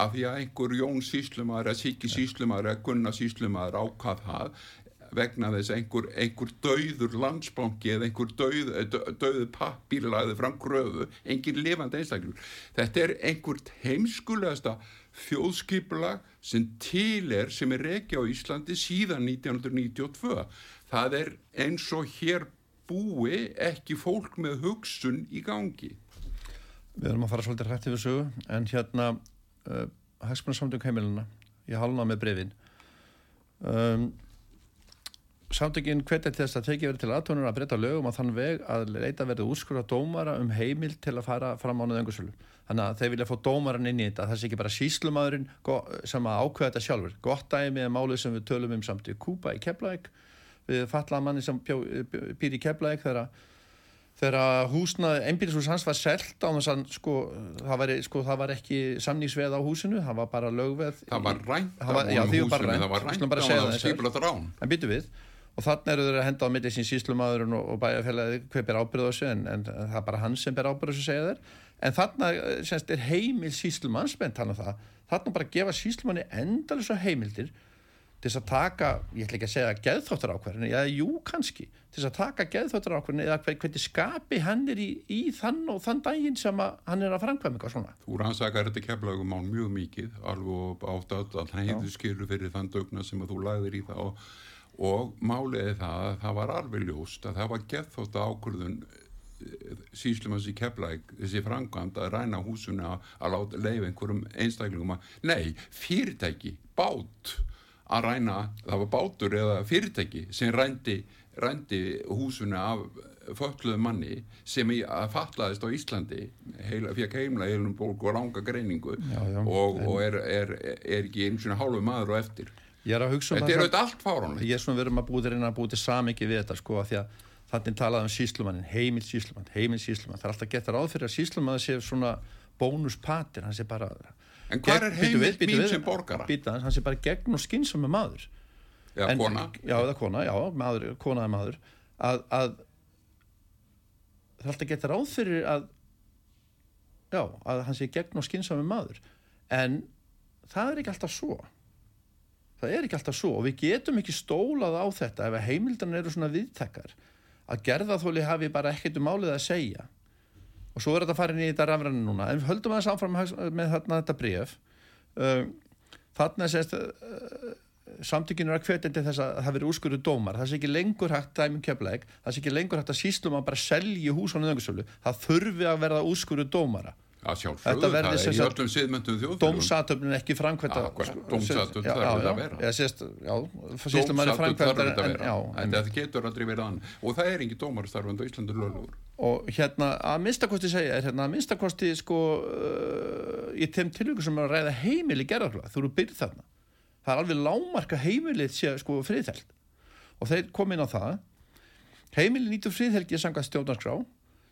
af því að einhver Jón Síslumar eða Siki Síslumar eða Gunnar Síslumar ákvað það vegna þess einhver, einhver dauður landsbanki eða einhver dauð, dauðu pappir lagði fram gröfu, engin lifandi einstaklega. Þetta er einhver heimskulegasta þjóðskipulag sem til er sem er reiki á Íslandi síðan 1992. Það er eins og hér búi ekki fólk með hugsun í gangi. Við erum að fara svolítið hrættið við sögu en hérna uh, Hægsmannsamtök heimilina, ég halna með brefin um, Samtökinn hvetja til þess að tekið verið til aðtónur að breyta lögum á þann veg að leita verið úrskur á dómara um heimil til að fara fram á nöðungusölu. Þannig að þeir vilja fá dómaran inn í þetta. Það sé ekki bara síslumadurinn sem að ákveða þetta sjálfur. Gott dæmi er málið sem við tölum um samt í Kúpa í Keflæk. Við fallaðum manni sem býr í Keflæk þegar húsnaði, einbílisús hans var selt á þess að sko það, var, sko það var ekki samnísveð á húsinu, það var bara lögveð. Það var rænt á húsinu, það var rænt á og þannig eru þeir að henda á milli sín síslumadurinn og, og bæjarfélagi hver ber ábyrðu þessu en, en það er bara hann sem ber ábyrðu þessu segja þeir. En þannig semst er heimil síslumann spennt hann á það. Þannig bara að gefa síslumanni endalins á heimildir til þess að taka, ég ætla ekki að segja geðþóttar ákverðinu, já, jú, kannski til þess að taka geðþóttar ákverðinu eða hvernig skapi hann er í, í þann og þann daginn sem hann er að framkvæma eitthvað svona. Þú rannsakar þetta keflagum án mjög mikið, alveg átt að hann hefði skilu fyrir þann dögna sem að þú lagðir í það og og máliði það að það var alveg ljóst að það var gett þótt ákvörðun eh, síslumans í keflæk þessi frangand að ræna húsuna að láta leif einhverjum einstaklingum að nei, fyrirtæki, bát að ræna, það var bátur eða fyrirtæki sem rændi, rændi húsuna af fölluðu manni sem að fatlaðist á Íslandi heila, fekk heimla heilum bólku og langa greiningu já, já, og, og er, er, er ekki eins og hálfu maður og eftir Ég er að hugsa um þetta er auðvitað allt fáránlegt. Ég er svona verið að búið reyna að búið til samingi við þetta sko að því að þannig talaðum um síslumannin heimil síslumann, heimil síslumann það er alltaf gett að ráð fyrir að síslumann sé svona bónuspatir, hann sé bara en hvað er heimilt mín sem borgara? Býta, hann sé bara gegn og skynsam með maður. Já, en, kona. Já, eða kona, já, maður, konaði maður. Að, að það er alltaf gett að ráð fyrir að já, að hann sé gegn og skynsam með maður. En það er ekki alltaf svo það er ekki alltaf svo. Og við getum ekki stólað á þetta ef heimildan eru svona viðtekkar að gerðaþóli hafi bara ekkert um málið að segja. Og svo er þetta farin í þetta rafrannu núna. En við höldum að það samfram með þarna þetta bref uh, þarna sést uh, samtökinu er að hvetjandi þess að það veri úrskurðu dómar. Það sé ekki lengur hægt dæmum keflæk það sé ekki lengur hægt að síslum að bara selja hús á nöðungarsölu það þurfi að verða úrskurðu dómara Þetta verði sem sagt dómsatöfnin ekki framkvæmta dómsathöfn þarf þetta að vera. er Dómsatun þarf þetta að vera. en þetta getur aldrei verið annað. Og það er ekki dómarstarfandi á Íslandi lögur og hérna að minnstakosti segja er hérna að minnstakosti sko uh, í þeim tilvíku sem er að ræða heimili gerðarflag, þú eru byrð þarna það er alveg lámarka heimilið sé sko friðheld og þeir kom inn á það. Heimili nýtur friðhelgi samkvæmt stjórnarskrá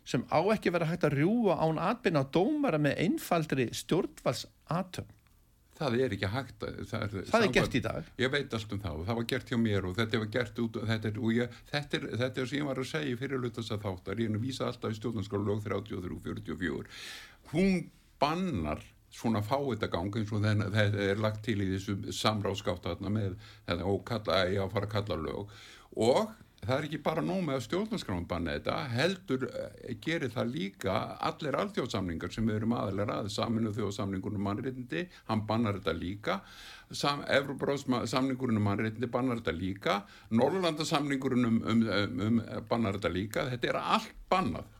sem á ekki vera hægt að rjúa án atbyrna á dómara með einfaldri stjórnvalsatömm það er ekki hægt að, það er, það er gert í dag. Ég veit allt um það og það var gert hjá mér og þetta var gert út þetta er, og ég, þetta er, þetta er sem ég var að segja fyrir hlutast að þáttar, ég er að vísa alltaf í stjórnarskóla lög 33-44 hún bannar svona fáitagang eins og þetta er lagt til í þessu samráðskátt með þetta og kalla, ég að fara að kalla lög. Og það er ekki bara nóg með að stjórnarskráin banna þetta, heldur eh, gerir það líka allir alþjóðsamningar sem við erum aðalega að, saminu þjóðsamningunum mannreitindi, hann bannar þetta líka. Sam, Evróbróðsamningurinn um mannreitindi bannar þetta líka. Norrlandasamningurinn um, um, um, bannar þetta líka, þetta er allt bannað.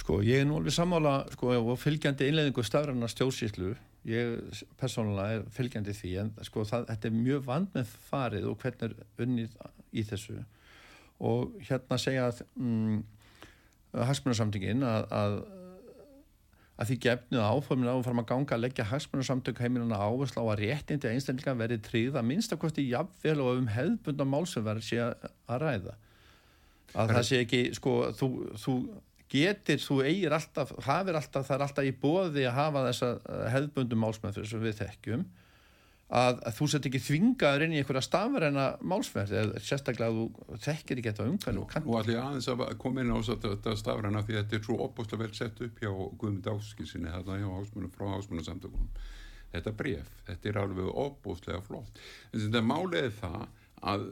Sko, ég er nú alveg sammála sko, og fylgjandi innleðingu stafræna stjórnsýslu. Ég persónulega er fylgjandi því en sko, það, þetta er mjög vand með farið og hvernig er unnið í þessu og hérna segja að mm, hagsmunarsamtökin að, að, að því gefnið áformin áfram að ganga að leggja hagsmunarsamtök heimilina áherslu á að réttindi einstaklega verið tríð að minnstakosti jafnvel og um hefðbundar málsumverð sé að, ræða. Að það sé ekki sko þú, þú getur, þú eigir alltaf, hafir alltaf, það er alltaf í bóði að hafa þessa hefðbundum málsmeðferð sem við þekkjum að, að þú sett ekki þvingaður inn í einhverja stafræna málsmeðferð eða sérstaklega að þú þekkir ekki þetta umhverju og Nú ætlum ég aðeins að koma inn á þetta stafræna því þetta er svo opbúslega vel sett upp hjá Guðmund Áskilsinni þarna hjá ásmunum frá ásmunarsamtökunum. Þetta bref, þetta er alveg opbúslega flott. En þetta málið er það að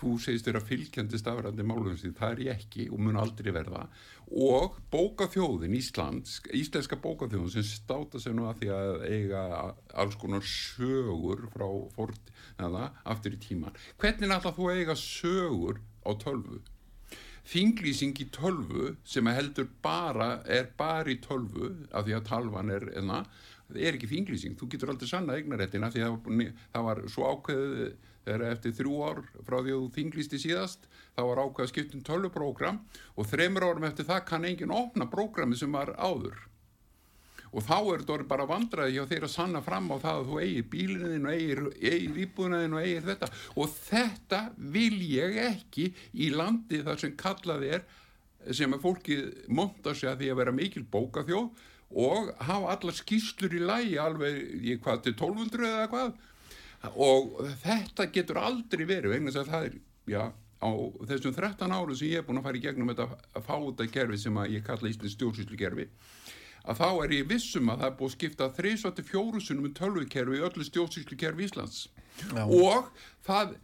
þú segist að fylgjandi stafrændi málum síðan, það er ég ekki og mun aldrei verða. Og bókaþjóðin Íslands, íslenska bókaþjóðin sem státa sig nú að því að eiga alls konar sögur frá fórt, eða, aftur í tíman hvernig náttúrulega þú eiga sögur á tölvu? Þinglýsing í tölvu sem heldur bara, er bara í tölvu af því að talvan er enna, það er ekki þinglýsing, þú getur aldrei sanna eignaréttina því að það var svo ákveðið þegar eftir þrjú ár frá því að þú þinglýsti síðast þá var ákveð að skipta um tölvuprógram og þreymur árum eftir það kann enginn opna prógrami sem var áður. Og þá er þetta bara vandraði hjá þeir að sanna fram á það að þú eigir bílinniðin og eigir, eigir íbúðinaðin og eigir þetta. Og þetta vil ég ekki í landi þar sem kallað er sem að fólki monta sig að því að vera mikil bókaþjóð og hafa alla skýslur í lægi alveg í hvað til 1200 eða hvað og þetta getur aldrei verið vegna þess að það er, já, á þessum 13 áru sem ég er búin að fara í gegnum þetta fáta kerfi sem að ég kalla Íslands stjórnsýslu kerfi að þá er ég vissum að það er búið að skipta 3-4 sunum um tölvukerfi í öllu stjórnsýslu kerfi Íslands Já. og það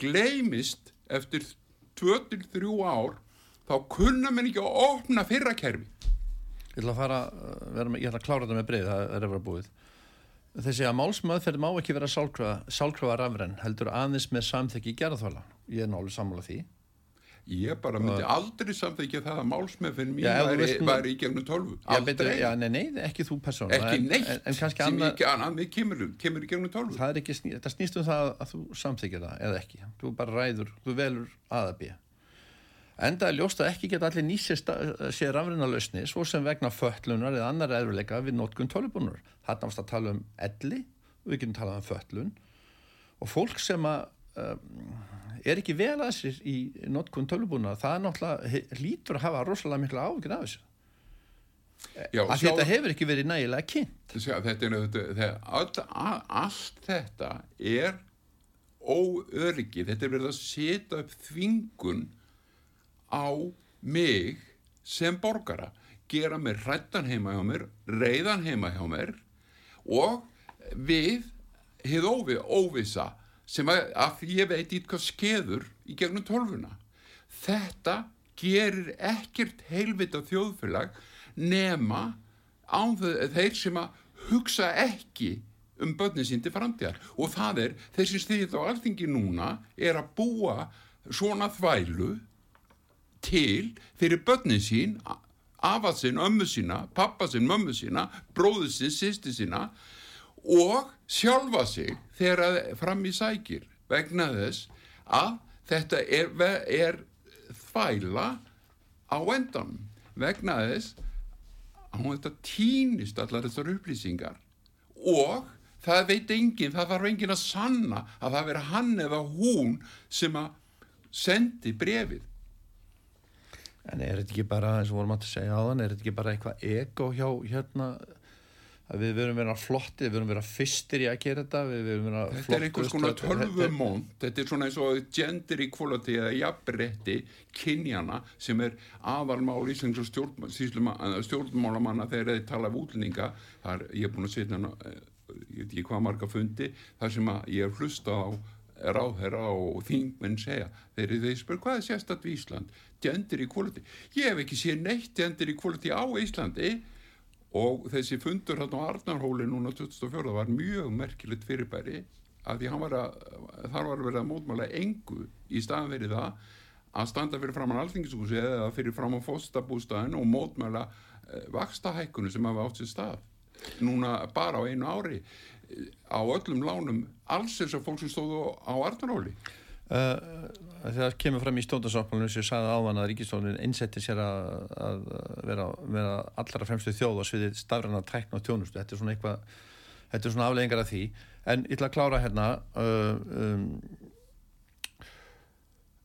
gleymist eftir 2-3 ár þá kunna menn ekki að opna fyrra kerfi Ég ætla að fara, vera með, ég ætla að klára þetta með breið, það er að vera búið. Þessi að málsmaðferð má ekki vera sálkrafa, rafrenn, heldur aðeins með samþekki gerðarþvæla. Ég er nálega sammála því. ég bara myndi aldrei samþykja það að málsmeðfinn mín Já, væri, veist væri í gegnum tölvu Já, nei, nei, ekki þú persónulega. ekki neitt En, en sem annað, ekki annað kemur, kemur í gegnum tölvu það ekki, sný, þetta snýst um það að þú samþykir það eða ekki. Þú bara ræður, þú velur að að býja. Enda er ljóst að ekki geta allir nýtt sér, rafrinna lausni svo sem vegna fötlunar eða annar eðruleika við notkun tölubúnur. Þarna varst að tala um elli og við getum talað um fötlun og fólk sem að um, er ekki vel að sér í notkun tölubúna það er náttúrulega hlýtur að hafa rosalega mikla áhugir af þessu. Já, Að sjá- þetta hefur ekki verið nægilega kynnt. Sjá, þetta er þegar all, a- allt þetta er óöryggi, þetta er verið að setja upp þvingun á mig sem borgara, gera mér hrættan heima hjá mér, reyðan heima hjá mér og við hið óvi, óvisa sem að, að ég veit ít hvað skeður í gegnum tölvuna. Þetta gerir ekkert heilvita þjóðfélag nema án þau- þeir sem að hugsa ekki um börnin sín til framtíðar og það er þeir sem stýðið á alþingi núna er að búa svona þvælu til fyrir börnin sín afasinn, ömmu sína, pappasinn, mömmu sína, bróðusinn, sýsti sína og sjálfa sig þegar fram í sækir vegna þess að þetta er, er þvæla á endan vegna þess að hún þetta týnist allar þessar upplýsingar og það veit enginn, það þarf enginn að sanna að það veri hann eða hún sem að sendi brefið En er þetta ekki bara, eins og vorum að segja á þann, er þetta ekki bara eitthvað ego hjá hérna að við verum vera flotti, við verum vera fyrstir í að gera þetta, við verum vera flotti. Þetta er einhvers konar tölvumónd, þetta er svona eins og gender equality eða jafnrétti kynjana sem er aðalmál í stjórnmálamanna þegar þeir tala af útlendinga, þar ég er búin að setja hana, eh, ég veit ekki hvað marga fundi, þar sem að ég er hlusta á ráðherra og þingmenn segja. Þegar þeir spur hvað er sérstatt við Ísland gender equality, ég hef ekki séð neitt gender equality á Íslandi og þessi fundur hérna á Arnarhóli núna 2004 var mjög merkilegt fyrirbæri að því var að, þar var að vera mótmála engu í staðan verið það að standa fyrir fram á alþingishúsi eða fyrir fram á fóstabústæðin og mótmála eh, vakstahækunu sem hafa átt sér stað núna bara á einu ári á öllum lánum alls þess að fólk sem stóðu á Arnaróli uh, Það kemur fram í stóndasáttmálunum sem sagði ávan að Ríkistónin einsetti sér að, að vera, vera allra fremstu þjóð og sviðið stafræna tækna og tjónustu þetta er svona eitthvað þetta er svona afleggingar af því. En ég ætla að klára hérna uh, um,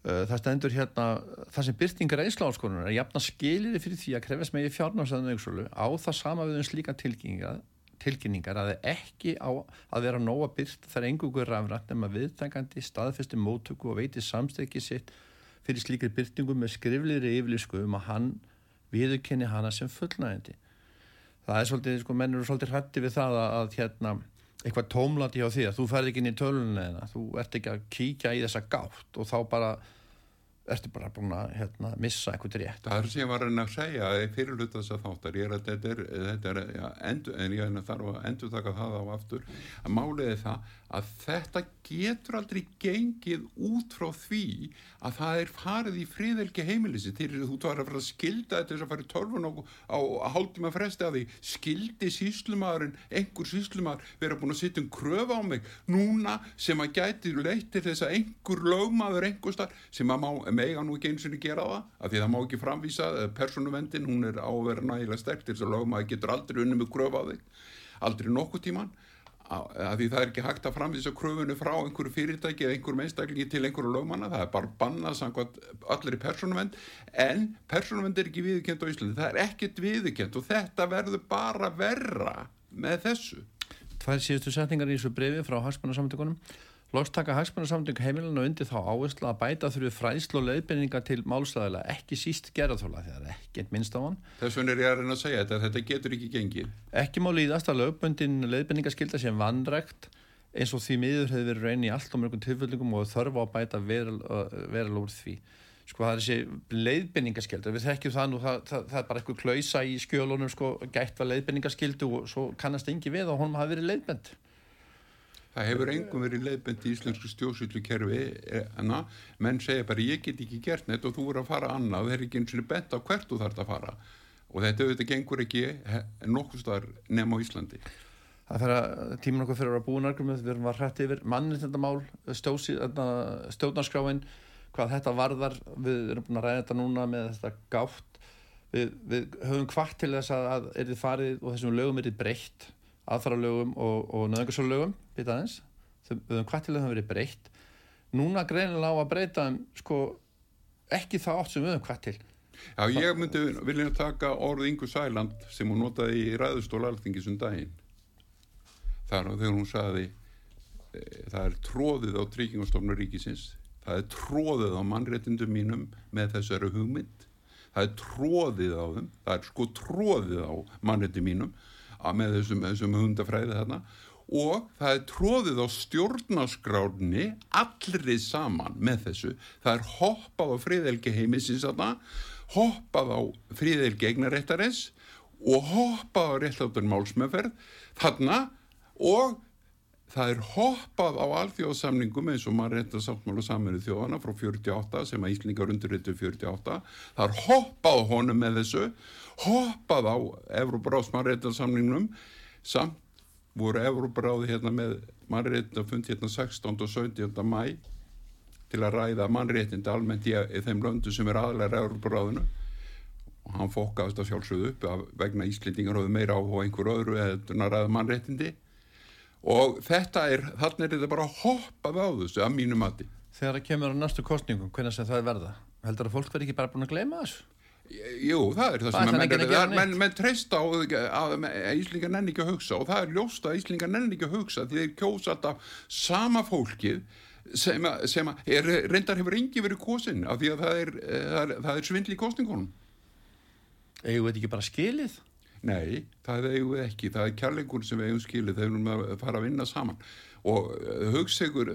uh, það stendur hérna það sem byrtingar einsláðskonunar er jafna skilir fyrir því að krefast megi fjárnámsæðan á það sama við um slíka tilkynninga tilkynningar að ekki á að vera nóga byrst þar engugur rafrætt nema viðtækandi staðfesti móttöku og veiti samstækki sitt fyrir slíkri byrtingu með skrifliðri yfirlísku um að hann viðurkenni hana sem fullnægandi. Það er svolítið, sko, mennur eru svolítið hrætti við það að, að hérna, eitthvað tómlandi á því að þú ferð ekki inn í tölunina, þú ert ekki að kíkja í þessa gátt og þá bara ertu bara búin að hérna, missa eitthvað rétt. Það er sem ég var að segja fyrirluta þess að þáttar ég er að þetta er, þetta er ja, endur, en ég þarf að endur taka það á aftur. Að máliði það að þetta getur aldrei gengið út frá því að það er farið í fríðelgi heimilisi til þú tar að fara að skilda þetta þess að fara í torfun á, á, á hálftíma fresti að því. Skildi síslumadurinn einhver síslumar vera búin að setja um kröf á mig núna sem að gæti leitt til þess að einhver lögmaður einhver starf sem að má, mega nú ekki eins og gera það af því það má ekki framvísa persónuvendin, hún er á að vera nægilega sterk til þess að lögmaður getur aldrei unni með kröf á þig aldrei nokkuð tíman að því það er ekki hægt að framvísa kröfunni frá einhverju fyrirtæki eða einhverju meðstaklingi til einhverju lögmanna, það er bara bannað samkvæmt allir í persónuvend en persónuvend er ekki viðkjönd á Íslandi það er ekkert viðkjönd og þetta verður bara verra með þessu. Tvær síðustu setningar í þessu brefi frá Hagsmannarsamtökunum Loks taka hagsmannarsamtöng heimilinu undir þá áherslu að bæta þurfi fræðslu og leiðbyrninga til málslæðila, ekki síst gerðarþóla þegar ekkert minnst á hann. Þess vegna er ég að reyna að segja þetta, þetta getur ekki gengið. Ekki má líðast að lögböndin leiðbyrningaskilda sem vannrekt eins og því miður hefur verið reyni í allt og mörgum tilfellingum og þörfa að bæta veral úr því. Sko það er þessi leiðbyrningaskilda, við þekkjum það nú, það, það, það er bara eitthvað klausa í skjölunum sko, gætt var leiðbyrningaskildu og svo kannast engi við og honum hafi verið leiðbend. Það hefur engum verið leiðbend í íslensku stjóðsýtlu kerfi en að menn segja bara ég get ekki gert neitt og þú er að fara annað það er ekki eins og bent á hvert þú þarf að fara. Og þetta auðvitað gengur ekki nokkuð starf nefn á Íslandi. Það fyrir að tíma nokkuð fyrir að búa nærgumið, við erum að hrætti yfir mannreitendamál, stjórnarskráin, hvað þetta varðar, við erum búin að ræða þetta núna með þetta gátt, við, við höfum hvart til þess að, að er þið farið og þessum lögum er þið breytt aðfarralögum og, og nöðingarsálögum við höfum hvað til að það verið breytt. Núna greinilega á að breyta sko, ekki það átt sem við höfum hvað til. Já, ég myndi vilja taka orð Ingu Sæland sem hún notaði í ræðustól alþingisum daginn. Þar og þegar hún saði e, það er tróðið á tryggingastofnur ríkisins það er tróðið á mannréttindum mínum með þessari hugmynd það er tróðið á þeim það er sko tróðið á mannréttindum mínum með þessum, þessum hundafræði þarna. Og það er tróðið á stjórnaskráni allrið saman með þessu. Það er hoppað á fríðelgi heimisins þarna hoppað á fríðelgi eignaréttarins og hoppað á réttláttun málsmeðferð þarna og það er hoppað á alþjóðsamningum eins og maður reynda sáttmála saminu þjóðana frá 48 sem að Íslingar undirritu 48 það er hoppað honum með þessu hoppað á Evróbráðs mannreynda samningnum samt voru Evróbráði hérna með mannreynda fundi hérna 16. og 17. mæ til að ræða mannreynda almennt í, í þeim löndu sem er aðlæra Evróbráðinu og hann fokkaðist að sjálfsögðu upp að vegna Íslendingar hóðu meira á einhver öðru eða ræða mannreyndi og þetta er, þannig er þetta bara hoppað á þessu að mínu mati. Þegar það kemur á næstu kostningum, hvernig sem það er verða? Heldur að fólk verði ekki bara búin að gleyma þessu? Jú, það er það Það sem að menn, menn, menn, menn treysta á að, að, að Íslingar nenni ekki að hugsa og það er ljóst að Íslingar nenni ekki að hugsa því þeir kjósa alltaf sama fólkið sem, að, sem að er, reyndar hefur engi verið kosin af því að það er, eh, það er, það er svindli í kostningunum. Eigum við þetta ekki bara skilið? Nei, það eigum við ekki. Það er kærleikur sem við eigum skilið þegar við erum að fara að vinna saman. Og hugsegur,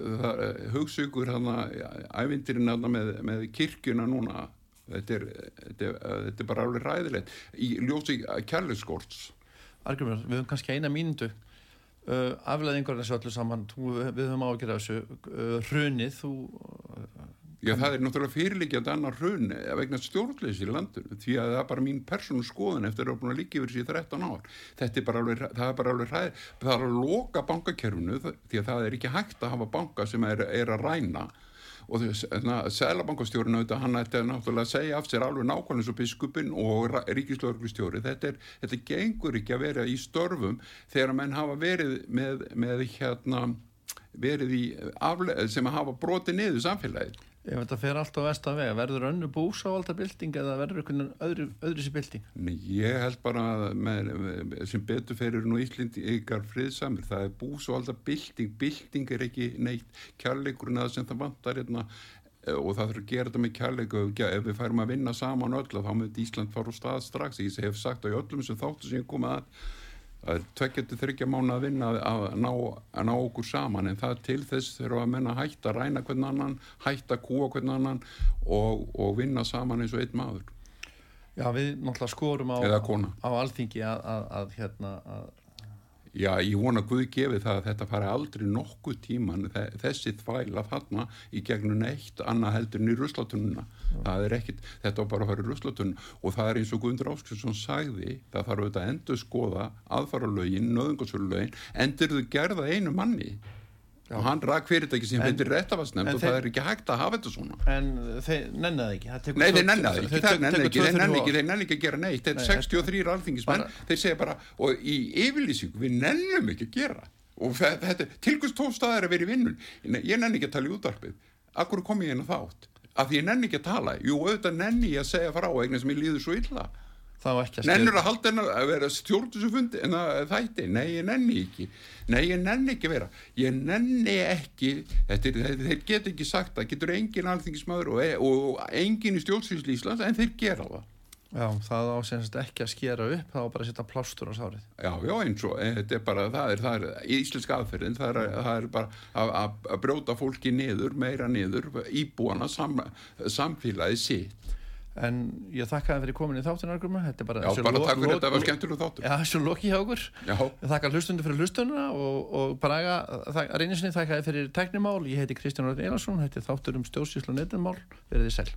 hugsegur hann að ævindirinn með, með kirkjuna núna, þetta er, þetta er, þetta er bara alveg ræðilegt. Í ljósi kærleikskorts. Argrymur, við höfum kannski eina mínundu. Uh, afleðingur þessu öllu saman, þú, við höfum ágjörð þessu. Uh, hrunið, þú... Já, það er náttúrulega fyrirlikjandi annar hrun vegna stjórnleysi í landinu því að það er bara mín persónu skoðun eftir að hafa búin að líka yfir í 13 ár. Þetta er bara alveg, það er bara alveg ræð, það er að loka bankakerfinu því að það er ekki hægt að hafa banka sem er, er að ræna og þess að selabankastjórinu auðvitað hann ætti að náttúrulega segja af sér alveg nákvæmlega svo biskupin og ríkislauglustjóri þetta, þetta gengur ekki að vera í störfum þegar menn hafa verið með, með hérna verið í afle, sem að hafa brotið niður samfélagið Ef þetta fer allt á vestan vega, verður önnu búsávalda bylting eða verður einhvern öðru, öðru sér bylting? Nei, ég held bara að með, með, sem betur ferir nú Íslindi ykkar friðsamir, það er bús og alltaf bylting, bylting er ekki neitt kærleikurinn að sem það vantar hérna eh, og það þurfa að gera þetta með kærleiku ef við færum að vinna saman öll þá myndi Ísland fara úr stað strax. Ég hef sagt á öllum sem þáttu sem ég kom að að tveggjandi þryggja mánu að vinna að ná, að ná okkur saman en það til þess þurfa að menna hætta að ræna hvern annan, hætta að kúa hvern annan og, og vinna saman eins og einn maður. Já, við náttúrulega skorum á, á alþingi að, að, að hérna, að, Já, ég vona að Guð gefi það að þetta fari aldrei nokkuð tíman þe- þessi þvæla þarna í gegnum eitt annað heldur í ruslatununa. Þetta var bara að fara í ruslatununa og það er eins og Guðmundur Áskilsson sagði, það þarf auðvitað að endur skoða aðfaralögin, nöðungarsölögin, endur þau gerða einu manni. Og hann rak fyrirtæki sem réttafastnefnd en og það er ekki hægt að hafa þetta svona. en þeir nennaði ekki. Nei, þeir nenni það ekki, þeir tekur ekki, þeir ár. ekki, þeir nenni ekki að gera neitt, þetta Nei, er 63 alþingismenn, þeir segja bara, og í yfirlýsingu, við nennum ekki að gera, og þe- þetta, tilkvæmst tóf staðar að vera í vinnun, ég nenni ekki að tala í útdarpið, akkur kom ég inn á þátt, af því ég nenni ekki að tala, jú, auðvitað nenni ég að segja frá, eignan sem ég líður svo illa, Það var ekki að nennur að halda hennar að vera stjórnsufundi en þætti, nei ég nenni ekki. Nei ég nenni ekki vera. Ég nenni ekki þetta þeir, get ekki sagt það, getur engin alþingismæður og, e- og engin í stjórnsýsli Íslands en þeir gera það. Já, það á semst ekki að skera upp, það á bara að setja plástur á sárið. já, já, eins og e, þetta er bara það er, það er íslenska aðferðin það er, það er bara að, að, að brjóta fólki niður, meira niður íbúana, sam, samfélagi sitt En ég þakka það fyrir komin í þáttin arguma, þetta er bara... já, bara takk fyrir þetta, það var skemmtilega þáttur Já, þessu loki hjá okkur. já, Ég þakka hlustundu fyrir hlustununa og, og Braga, þak, reynisinni þakka þið fyrir teknimál. Ég heiti Kristján Röðin Einarsson, þetta er þáttur um stjórnsýslu og netumál. Verðið sæl.